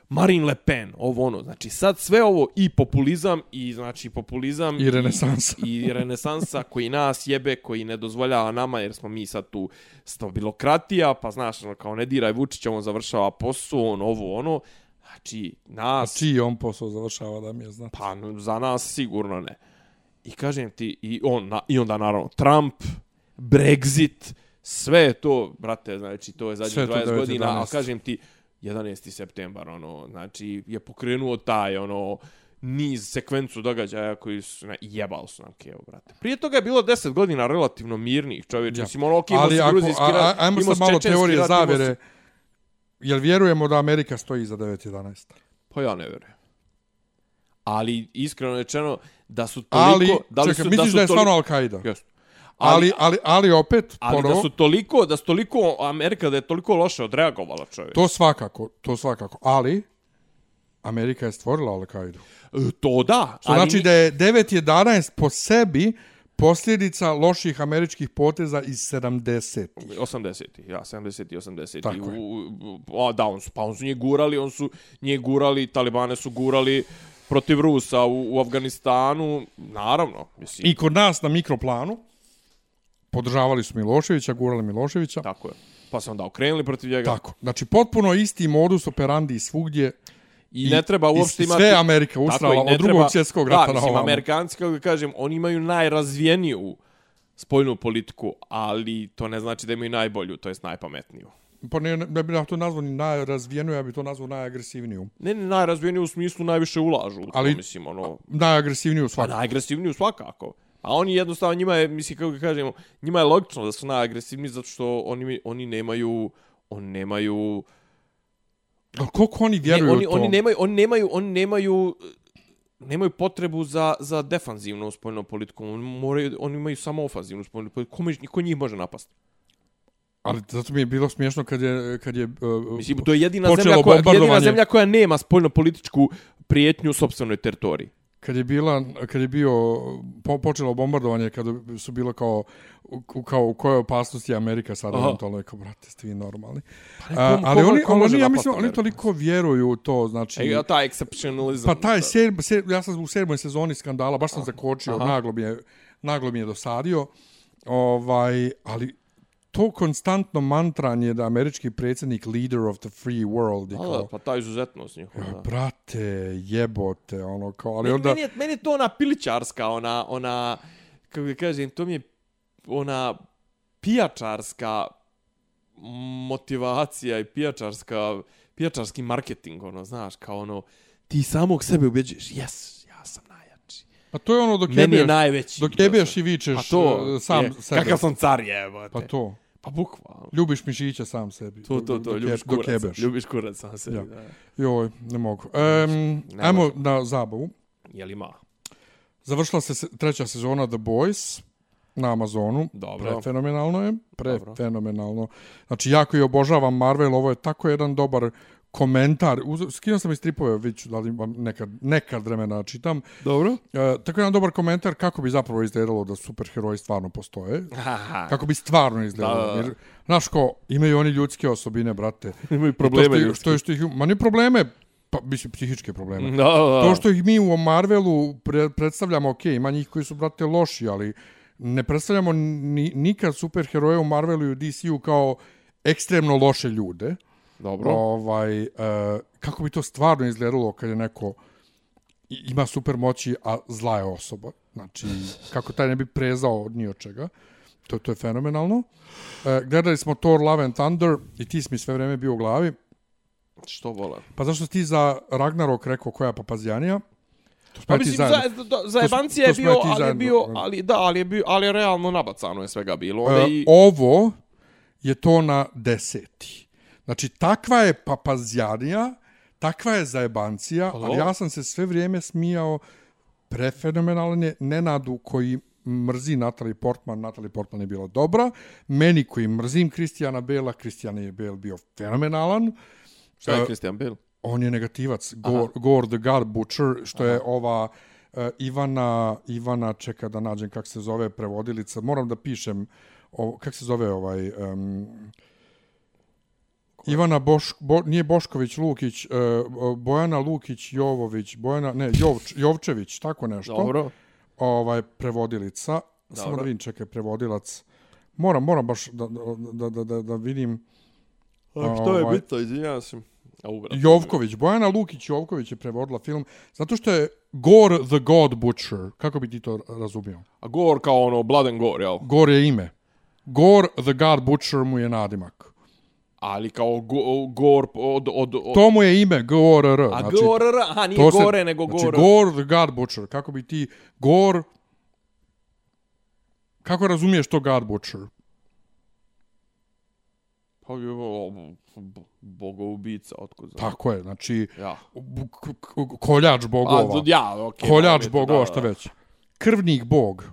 Marine Le Pen, ovo ono, znači sad sve ovo i populizam i znači populizam I renesansa. i, i renesansa koji nas jebe, koji ne dozvoljava nama jer smo mi sad tu stabilokratija, pa znaš, ono, kao ne diraj Vučića, on završava posao, on ovo ono, znači nas Čiji on posao završava da mi je znati. Pa za nas sigurno ne. I kažem ti, i, on, na, i onda naravno Trump, Brexit, sve je to, brate, znači to je zadnjih je to 20 godina, a 9-11. kažem ti, 11. septembar, ono, znači, je pokrenuo taj, ono, niz, sekvencu događaja koji su, ne, jebalo su nam Keo, brate. Prije toga je bilo 10 godina relativno mirnih čovječe. Ja. Mislim, ono, ok, Ali imao ako, gruzijski a, a, rat, ajmo sad malo teorije zavere. Jel vjerujemo da Amerika stoji iza 9.11? Pa ja ne vjerujem. Ali, iskreno rečeno, da su toliko... Ali, da li čekaj, su, misliš su da je toliko- stvarno Al-Qaida? Jeste. Ali, ali, ali opet, Ali ponovo, da su toliko, da su toliko Amerika da je toliko loše odreagovala čovjek. to svakako, to svakako. Ali, Amerika je stvorila Al-Qaidu. E, To da. Što znači da je 9.11 po sebi posljedica loših američkih poteza iz 70. 80-ih, ja, 70-ih, 80-ih. Tako je. U, u, a, da, on su, pa on su njih gurali, on su njih gurali, talibane su gurali protiv Rusa u, u Afganistanu, naravno, mislim, I kod nas na mikroplanu podržavali su Miloševića, gurali Miloševića. tako je. Pa se onda okrenuli protiv njega. Tako. Znači, potpuno isti modus operandi svugdje. I, ne treba uopšte i imati... sve Amerika ustrala je, od drugog treba- svjetskog rata da, na ovamo. Amerikanci, kako kažem, oni imaju najrazvijeniju spoljnu politiku, ali to ne znači da imaju najbolju, to jest najpametniju. Pa ne, ne bi ja to nazvao ni najrazvijeniju, ja bi to nazvao najagresivniju. Ne, ne najrazvijeniju u smislu najviše ulažu, u to, Ali- mislim, ono... Najagresivniju Pa svakako. najagresivniju svakako. A oni jednostavno, njima je, mislim, kako da kažemo, njima je logično da su najagresivniji zato što oni, oni nemaju, oni nemaju, Ali koliko oni ne, vjeruju oni, u to? oni nemaju, oni nemaju, oni nemaju, nemaju potrebu za, za defanzivnu spoljnu politiku. Oni, moraju, oni imaju samo ofanzivnu spoljnu politiku. Kome, ko njih može napasti? Ali zato mi je bilo smiješno kad je... Kad je uh, Mislim, to je jedina zemlja, koja, jedina zemlja koja nema spoljno političku prijetnju u sopstvenoj teritoriji. kad je bila kad je bio po, počelo bombardovanje kad su bilo kao u- kao u kojoj opasnosti je Amerika sad Aha. eventualno je kao brate ste vi normalni ne, A, kom- ali koga- oni ko ali može oni ja mislim oni toliko vjeruju u to znači E, taj exceptionalism. pa taj sedm, sedm, ja sam u sedmoj sezoni skandala baš sam zakočio Aha. naglo mi je naglo mi je dosadio ovaj ali to konstantno mantranje da američki predsjednik leader of the free world i kao, pa ta izuzetnost njihova. da. brate, jebote, ono kao, ali Meni, onda... meni, je, meni je to ona pilićarska, ona, ona, kako da kažem, to mi je ona pijačarska motivacija i pijačarska, pijačarski marketing, ono, znaš, kao ono, ti samog sebe ubjeđuješ, jes, ja sam najjači. Pa to je ono dok Meni je jebeš, najveći. dok jebeš i vičeš pa to, e, sam je, sebe. Kakav sam car jebote. Pa to. Pa bukvalno. Ljubiš mišića sam sebi. To, to, to, ljubiš kurac, jebeš. ljubiš kurac sam sebi, Ja. da. Joj, ne mogu. Um, ajmo može. na zabavu. Je li ima? Završila se treća sezona The Boys na Amazonu. Dobro. Prefenomenalno je. Dobro. Prefenomenalno. Znači, jako i obožavam Marvel. Ovo je tako jedan dobar komentar. Uz- Skinuo sam iz stripove, vidjet ću da li imam nekad, nekad vremena da čitam. Dobro. E, tako jedan dobar komentar kako bi zapravo izgledalo da superheroji stvarno postoje. Haha. Kako bi stvarno izgledalo. Da, da, da. Jer, znaš ko, imaju oni ljudske osobine, brate. Imaju I to probleme što, ljudski. što, je što ih, ma ne probleme, pa mislim psihičke probleme. Da, da. To što ih mi u Marvelu pre, predstavljamo, ok, ima njih koji su, brate, loši, ali ne predstavljamo ni, nikad superheroje u Marvelu i u DC-u kao ekstremno loše ljude. Dobro. Ovaj, uh, kako bi to stvarno izgledalo kad je neko ima super moći, a zla je osoba. Znači, kako taj ne bi prezao od ni od čega. To, to je fenomenalno. Uh, gledali smo Thor Love and Thunder i ti si mi sve vreme bio u glavi. Što vole? Pa zašto ti za Ragnarok rekao koja je? To smo Pa mislim, za, za, to je bio, ali je bio, ali da, ali je bio, ali je realno nabacano je svega bilo. E, i, ovo je to na deseti. Znači, takva je papazjanija, takva je zajebancija, Pa ali ja sam se sve vrijeme smijao prefenomenalan je Nenadu koji mrzi Natalie Portman, Natalie Portman je bila dobra, meni koji mrzim Kristijana Bela, Kristijan je Bel bio fenomenalan, šta je e, Christian Bale? on je negativac, Gore, Gore the God Butcher, što je ova uh, Ivana, Ivana, čeka da nađem kak se zove prevodilica, moram da pišem, o, kak se zove ovaj... Um, Ivana Boš, Bo, nije Bošković Lukić, uh, Bojana Lukić Jovović, Bojana, ne, Jovč, Jovčević, tako nešto. Dobro. Ovaj, prevodilica. Samo Dobro. da vidim, čekaj, prevodilac. Moram, moram baš da, da, da, da, da vidim. A što je Ovaj. bitno, izvinjavam se. A ubrat. Jovković, Bojana Lukić Jovković je prevodila film zato što je Gore the God Butcher. Kako bi ti to razumio? A Gore kao ono, Blood and Gore, jel? Gore je ime. Gore the God Butcher mu je nadimak. Ali kao go, gor od, od, od... To mu je ime, GORR. A znači, GORR, aha, nije se- gore nego Znači, gore. Gore the God Butcher. Kako bi ti... Gore... Kako razumiješ to God Butcher? Pa je bogoubica, otkud znam. Tako je, znači... Ja. Koljač A, bogova. ja, okej. Koljač dobro, bogova, da, šta da. već. Krvnik bog.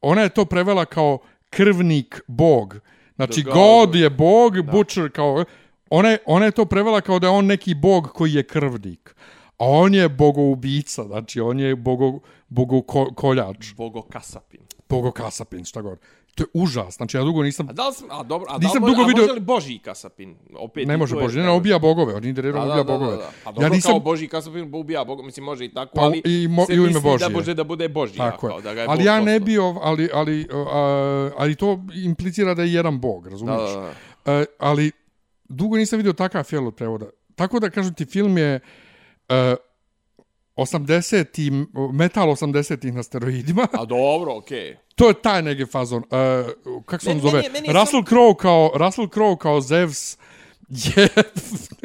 Ona je to prevela kao krvnik bog. Znači, God, God. je bog, Butcher kao... Ona je, ona je to prevela kao da je on neki bog koji je krvnik. A on je bogoubica, znači on je bogo, bogo ko, koljač, Bogo kasapin. bogokasapin, šta god. To je užas, znači ja dugo nisam... A da li sam, a dobro, a da Nisam li može, dugo a može li Božji kasapin? Opet Ne može Bože, ne, ne, ubija bogove, on ide Da, redom da, ubija da, bogove. da, da. A dobro, Ja nisam, kao Božji kasapin ubija Boga, mislim, može i tako, Pa, ali i mo- se i misli da Božje. može da bude Božji. Tako kao, je. da ga je ali ja ne poslao. bi, ov- ali, ali, a, ali to implicira da je jedan bog, razumiješ? Da, da, da. E, ali dugo nisam vidio takav film od prevoda. Tako da, kažem ti, film je e, 80 metal 80-ih na steroidima. A dobro, okej. to je taj neki fazon. E, kako se on zove? meni je- meni je Russell Crowe kao, Russell Crowe kao Zeus je...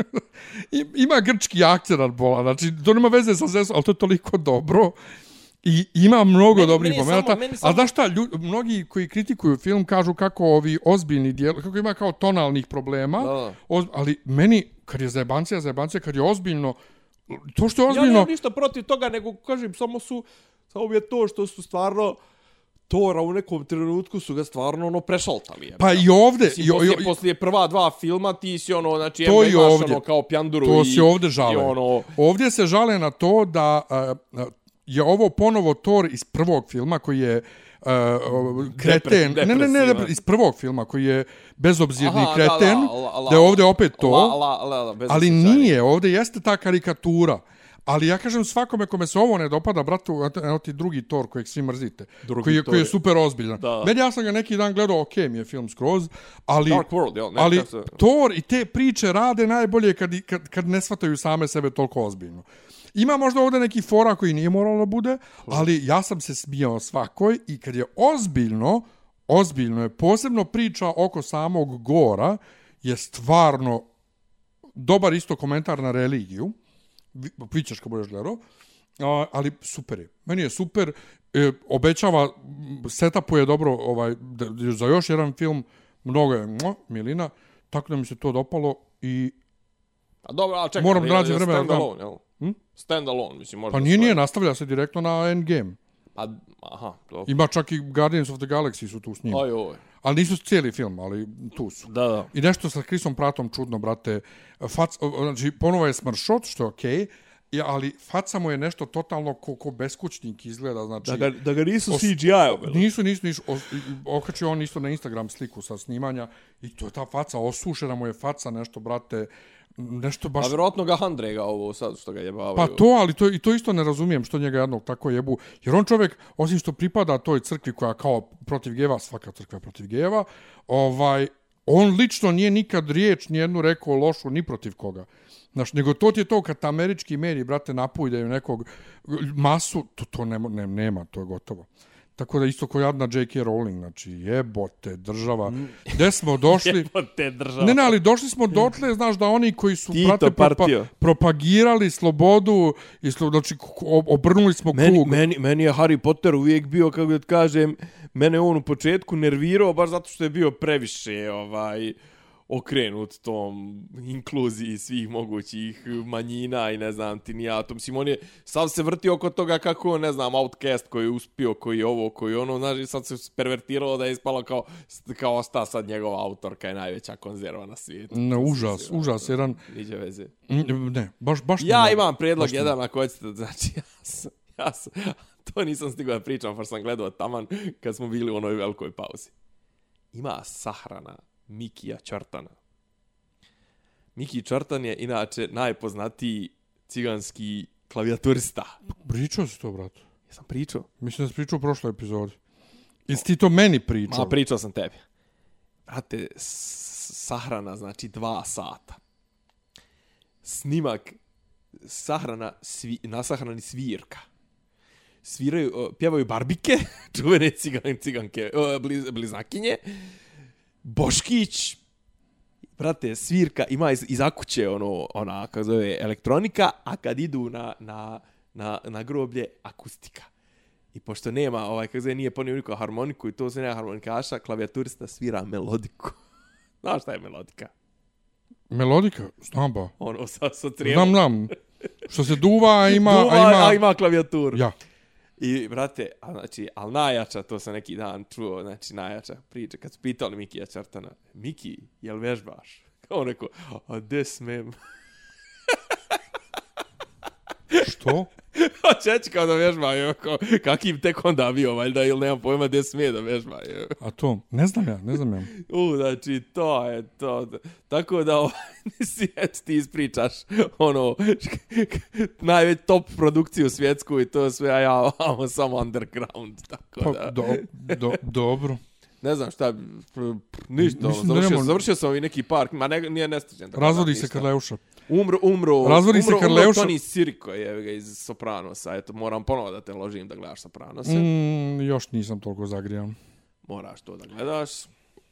im- ima grčki akcenat bola. Znači, to nema veze sa Zeusom, ali to je toliko dobro. I ima mnogo Meni- dobrih meni momenta. samo- meni A znaš šta, lju, mnogi koji kritikuju film kažu kako ovi ozbiljni dijel, kako ima kao tonalnih problema, Da, da. Oz, ali meni, kad je zajebancija, zajebancija, kad je ozbiljno, to što je Ja ozbiljno, nemam ništa protiv toga, nego kažem, samo su, samo je to što su stvarno Tora u nekom trenutku su ga stvarno ono prešaltali. pa i ovde, Mislim, i, poslije, i, poslije prva dva filma ti si ono, znači, To i imaš ovdje. ono kao pjanduru to i, se ovde žale. i ono, Ovdje se žale na to da uh, je ovo ponovo Thor iz prvog filma koji je uh, kreten, ne, ne, ne, ne, iz prvog filma koji je bezobzirni Aha, kreten, da, la- la- da je ovdje opet to, la, la, la, la, ali nije, ovdje jeste ta karikatura. Ali ja kažem svakome kome se ovo ne dopada, bratu, evo ti drugi Thor kojeg svi mrzite, Drugi koji, je, koji je super ozbiljan. Da. Meni ja sam ga neki dan gledao, ok mi je film skroz, ali, Dark World, jel? Ne, ali se- Thor i te priče rade najbolje kad, kad, kad ne shvataju same sebe toliko ozbiljno. Ima možda ovdje neki fora koji nije moralo da bude, ali ja sam se smijao svakoj i kad je ozbiljno, ozbiljno je, posebno priča oko samog Gora, je stvarno dobar isto komentar na religiju, Vi- Vićeš kad budeš gledao, ali super je. Meni je super, e, obećava, m, setupuje dobro ovaj, za još jedan film, mnogo je mua, milina, tako da mi se to dopalo i A dobro, ali čekaj, Moram da je- nađem je vremena da Hm? Stand alone, mislim, možda pa nije, nije, nastavlja se direktno na Endgame. Pa, aha, dobro. Ima čak i Guardians of the Galaxy su tu s njim. Oj, oj. Ali nisu cijeli film, ali tu su. Da, da. I nešto sa Chrisom Pratom čudno, brate. Fac, znači, ponovo je smršot, što je okej, okay, ali faca mu je nešto totalno ko, ko beskućnik izgleda, znači... Da ga, da ga nisu Os- CGI-ovali. Nisu, nisu, nisu. o- Okačio on isto na Instagram sliku sa snimanja i to je ta faca, osušena mu je faca, nešto, brate, nešto baš... A vjerojatno ga Handrega ovo sad što ga jebavaju. Pa to, ali to, i to isto ne razumijem što njega jednog tako jebu. Jer on čovjek, osim što pripada toj crkvi koja kao protiv geva, svaka crkva protiv geva, ovaj, on lično nije nikad riječ nijednu rekao lošu ni protiv koga. Znaš, nego to ti je to kad američki mediji, brate, napujdaju nekog masu, to, to nema, ne, nema, to je gotovo. Tako da isto ko jadna J.K. Rowling, znači jebote, država. Gde smo došli? te država. Ne, ne, ali došli smo dotle, znaš, da oni koji su, Tito brate, partio. propagirali slobodu, i slo, znači, obrnuli smo Meni, krug. meni, meni je Harry Potter uvijek bio, kako da kažem, mene on u početku nervirao, baš zato što je bio previše ovaj okrenut tom inkluziji svih mogućih manjina i ne znam ti ni ja to. Mislim, on je sad se vrti oko toga kako, ne znam, Outcast koji je uspio, koji je ovo, koji je ono, znaš, i sad se pervertiralo da je ispalo kao, kao osta sad njegova autorka je najveća konzerva na svijetu. Ne, užas, užas, jedan... Niđe veze. Ne, baš, baš... Ja ne- imam predlog jedan ako hoćete, znači ja sam, ja sam, to nisam stigao da pričam, pa sam gledao taman kad smo bili u onoj velikoj pauzi. Ima sahrana Mikija Čartana. Miki Čartan je inače najpoznatiji ciganski klavijaturista. Pričao si to, brate. Jesam pričao? Mislim da si pričao u prošloj epizodi. Jesi ti to meni pričao? Ma, pričao sam tebi. Brate, sahrana znači dva sata. Snimak sahrana, svi, nasahrani svirka. Sviraju, pjevaju barbike, čuvene cigan, ciganke, bliz, bliznakinje. Boškić, brate, svirka ima iz, iz akuće, ono, ona, kako zove, elektronika, a kad idu na, na, na, na groblje, akustika. I pošto nema, ovaj, kako zove, nije ponio niko harmoniku i to se nema harmonikaša, klavijaturista svira melodiku. Znaš šta je melodika? Melodika, znam ba. Ono, sa, sa trijemom. Znam, znam. Što se duva, a ima... Duva, a ima... a ima klavijaturu. Ja. I, brate, a, znači, ali najjača, to sam neki dan čuo, znači, najjača priča, kad su pitali Mikija Čartana, Miki, jel vežbaš? Kao neko, a de smem? Što? Hoće reći kao da vežba, kao, kakim tek onda bio, valjda, ili nemam pojma gde smije da vežba. A to, ne znam ja, ne znam ja. U, znači, to je to. Tako da, ovaj, si, eto, ti ispričaš, ono, najveć top produkciju svjetsku i to sve, a ja samo underground, tako Pa, da. do, do, dobro. Ne znam šta, ništa, ono, Mislim završio, nemamo- završio sam i neki park, ma ne, nije nestiđen. tako Razvodi da, se. Karleuša. Umro, umro, Razvodi se umro, Karleuša. Umro Tony Sirico je ga iz Sopranosa, eto, moram ponovo da te ložim da gledaš Sopranose. Mm, još nisam toliko zagrijan. Moraš to da gledaš.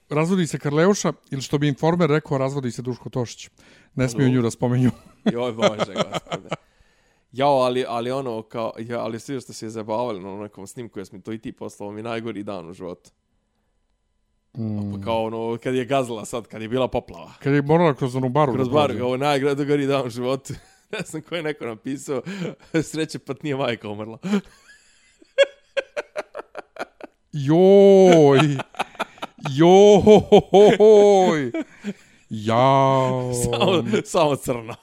Razvodi se Karleuša, ili što bi informer rekao, razvodi se Duško Tošić. Ne smiju nju da spomenju. Joj, bože, gospode. Jao, ali, ali ono, kao, ja, ali svi što se je zabavali na nekom snimku, jesmo to i ti poslao mi najgori dan u životu. Mm. Pa kao ono, kad je gazila sad, kad je bila poplava. Kad je morala kroz onu baru. Kroz da bar, prođe. ovo najgori dan u životu. ne znam ko je neko napisao, sreće pa nije majka umrla. Joj! Joj! Jao! samo, samo crno.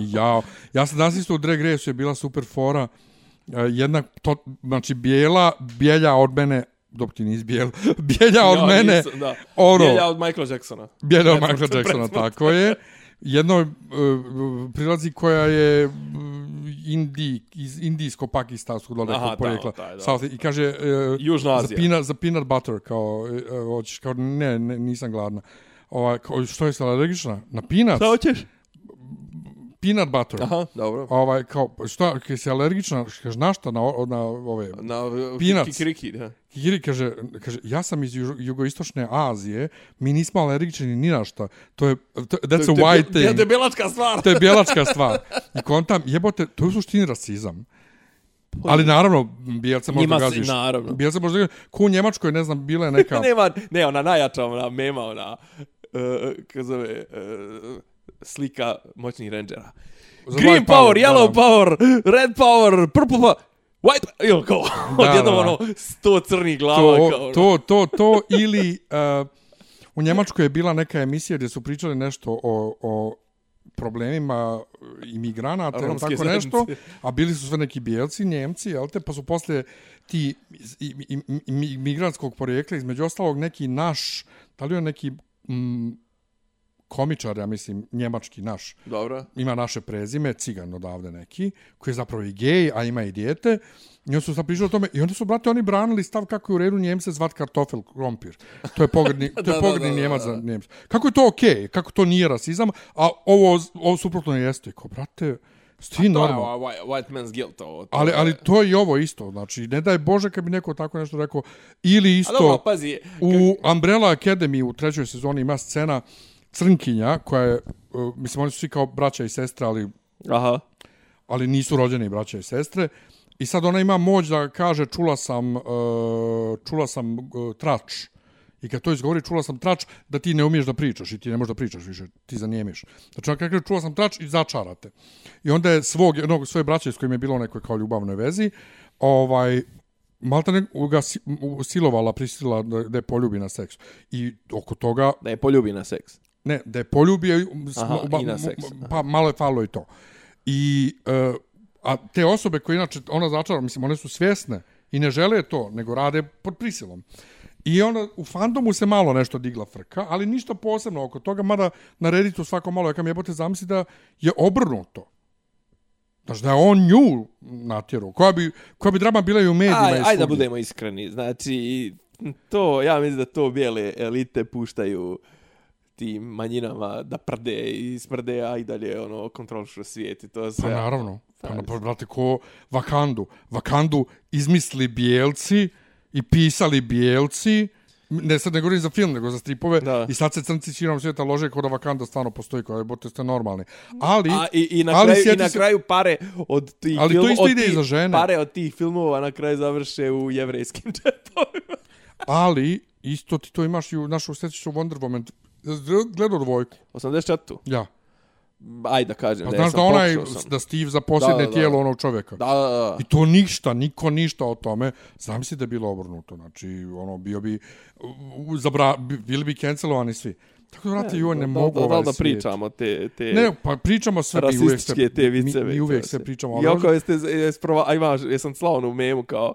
Jao. Ja sam danas isto u Drag Race je bila super fora. E, Jedna, to, znači, bijela, bijelja od mene, dok ti nisi bijel, bijelja od Ja, mene, nisam, da. ono, Bijelja od Michaela Jacksona. bijelja od Michael Jacksona, tako je. Jedno uh, prilazi koja je uh, indi, iz indijsko-pakistanskog dole Aha, Aha, porijekla. tamo, taj, da. South, I kaže, uh, Južna za, Azija. peanut, za peanut butter, kao, uh, hoćeš, kao, ne, ne, nisam gladna. Ovaj, kao, što je se alergična? Na peanuts? Šta hoćeš? Peanut butter. Aha, dobro. Ovaj, kao, šta, kad si alergična, kaže, na šta, na, na ove, Na Peanuts. Kikiriki, da. Kikiri kaže, kaže, ja sam iz jugo- jugoistočne Azije, mi nismo alergični ni na šta. To je, to, that's a white To je thing. debelačka stvar. To je bijelačka stvar. I kontam, jebote, to je u suštini rasizam. Ali naravno, bijelce možda Njima gaziš. naravno. Bijelce možda gaziš. Ko u Njemačkoj, ne znam, bila je neka... Nema, ne, ona najjača, ona mema, ona, uh, kako zove, uh, slika moćnih rangera. Za Green power, da, yellow da. power, red power, purple power, white, ili kao, odjednom ono, sto crnih glava, kao, ono. to, to, to, to, ili uh, u Njemačkoj je bila neka emisija gdje su pričali nešto o, o problemima imigranata ili tako nešto, a bili su sve neki bijelci, njemci, jel te, pa su poslije ti iz- i- i- i- imigrantskog porijekla, između ostalog neki naš, da li je on neki mm, komičar, ja mislim, njemački naš, Dobro. ima naše prezime, cigan odavde neki, koji je zapravo i gej, a ima i dijete. I onda su sad pričali o tome, i onda su, brate, oni branili stav kako je u redu Njemce zvat kartofel krompir. To je pogredni, to je da, pogredni da, da, Njemac za Njemce. Kako je to okej? Okay? Kako to nije rasizam? A ovo, ovo suprotno jeste. Ko, brate, sti To je normalno. ovaj white, man's guilt, ovo. to Ali, je- ali to je i ovo isto. Znači, ne daj Bože kad bi neko tako nešto rekao. Ili isto... dobro, pazi, U Umbrella Academy u trećoj sezoni ima scena Crnkinja, koja je, uh, mislim, oni su svi kao braća i sestre, ali aha, ali nisu rođeni braća i sestre. I sad ona ima moć da kaže čula sam, uh, čula sam uh, trač. I kad to izgovori čula sam trač, da ti ne umiješ da pričaš i ti ne možeš da pričaš više, ti zanijemiš. Znači ona kaže čula sam trač i začarate. I onda je svog, jednog svoje braće s kojim je bilo u nekoj kao ljubavnoj vezi, ovaj, Malta ne, ga si, silovala, prisila da, da je poljubi na seksu. I oko toga da je poljubi na seks. Ne, da je poljubio, Aha, ma- i na seks. Pa malo je falo i to. I, uh, a te osobe koje inače ona začara, mislim, one su svjesne i ne žele to, nego rade pod prisilom. I onda u fandomu se malo nešto digla frka, ali ništa posebno oko toga, mada na Redditu svako malo, ja kam jebote zamisli da je obrnuto. Znači da je on nju natjerao. Koja bi, koja bi drama bila i u medijima Aj, aj da budemo iskreni. Znači, to, ja mislim da to bijele elite puštaju tim manjinama da prde i smrde, a i dalje ono, kontrolišu svijet i to Pa sve. naravno. Pa, Pa, na, pa brate, ko Vakandu. Vakandu izmisli bijelci i pisali bijelci. ne sad ne govorim za film, nego za stripove, Da. i sad se crnci širom svijeta lože kod Wakanda stvarno postoji, kao je, bote ste normalni. Ali, A, i, i, na, ali kraju, i na se- kraju pare od tih Ali to film- isto od ide tih- za žene. Pare od tih filmova na kraju završe u jevrejskim džepovima. ali, isto ti to imaš i u našu sjećiću Wonder Woman, gledao dvojku, 84. ja. Ajde da kažem. Pa ne, znaš da onaj, sam. da Steve zaposjedne Da, da, da. tijelo onog čovjeka. Da, da, da. I to ništa, niko ništa o tome. Znam si da je bilo obrnuto. Znači, ono, bio bi, u- zabra, bi- bili bi cancelovani svi. Tako da, vrati, joj, ne da, mogu da, da, ovaj da pričamo te, te Ne, pa pričamo sve, mi uvijek se, rasističke te viceve. mi, mi uvijek se pričamo. Ja kao jeste, jeste prova, a imaš, jesam slao onu memu kao,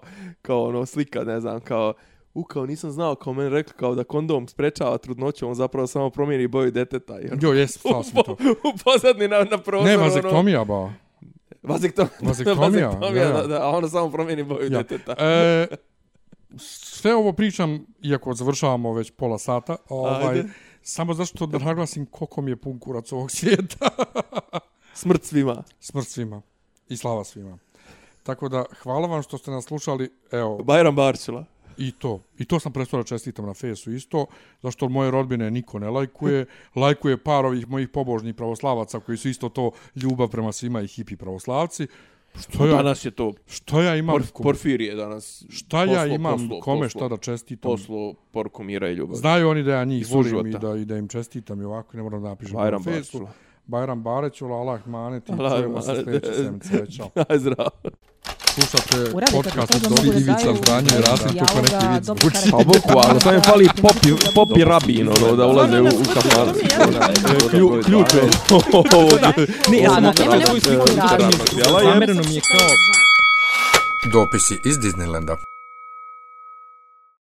ono u, kao nisam znao, kao meni rekli kao da kondom sprečava trudnoću, on zapravo samo promijeni boju deteta. Ono, Jo, jes, slao sam to. u pozadni na, na prozoru. Ne, ono, vazektomija, ba. Vazektom, Vazektomija, vazektomija, ja, da, da, a ono samo promijeni boju Ja. deteta. E, sve ovo pričam, iako završavamo već pola sata, ovaj, Ajde. samo zašto da naglasim koliko mi je pun kurac ovog svijeta. Smrt svima. Smrt svima i slava svima. Tako da, hvala vam što ste nas slušali, evo, Bajram Barčula. I to. I to sam prestao da čestitam na fesu isto, zašto moje rodbine niko ne lajkuje. Lajkuje par ovih mojih pobožnih pravoslavaca koji su isto to ljubav prema svima i hipi pravoslavci. Što ja, Danas je to što ja imam, Por, Porfirije danas. šta ja poslo- imam poslo- kome poslo- šta da čestitam. Poslu poruku mira i ljubavi. Znaju oni da ja njih I volim i da, i da im čestitam i ovako, ne moram da napišem Bajram na fesu. Bajram Barećula, Allah maneti, Allah čujemo se sljedeće sedmice. Ćao. Aj, zdravo. Slušate Uradite podcast to od da Ivica Zdanje i Rasim dijaloga, kako neki zvuči. karakter. Pa bukvalno, samo je fali popi, popi rabin, ono, da ulaze u, u kafan. Klju- Ključ je. Ne, ja sam svoju sliku je. Zamereno mi je kao Dopisi iz Disneylanda.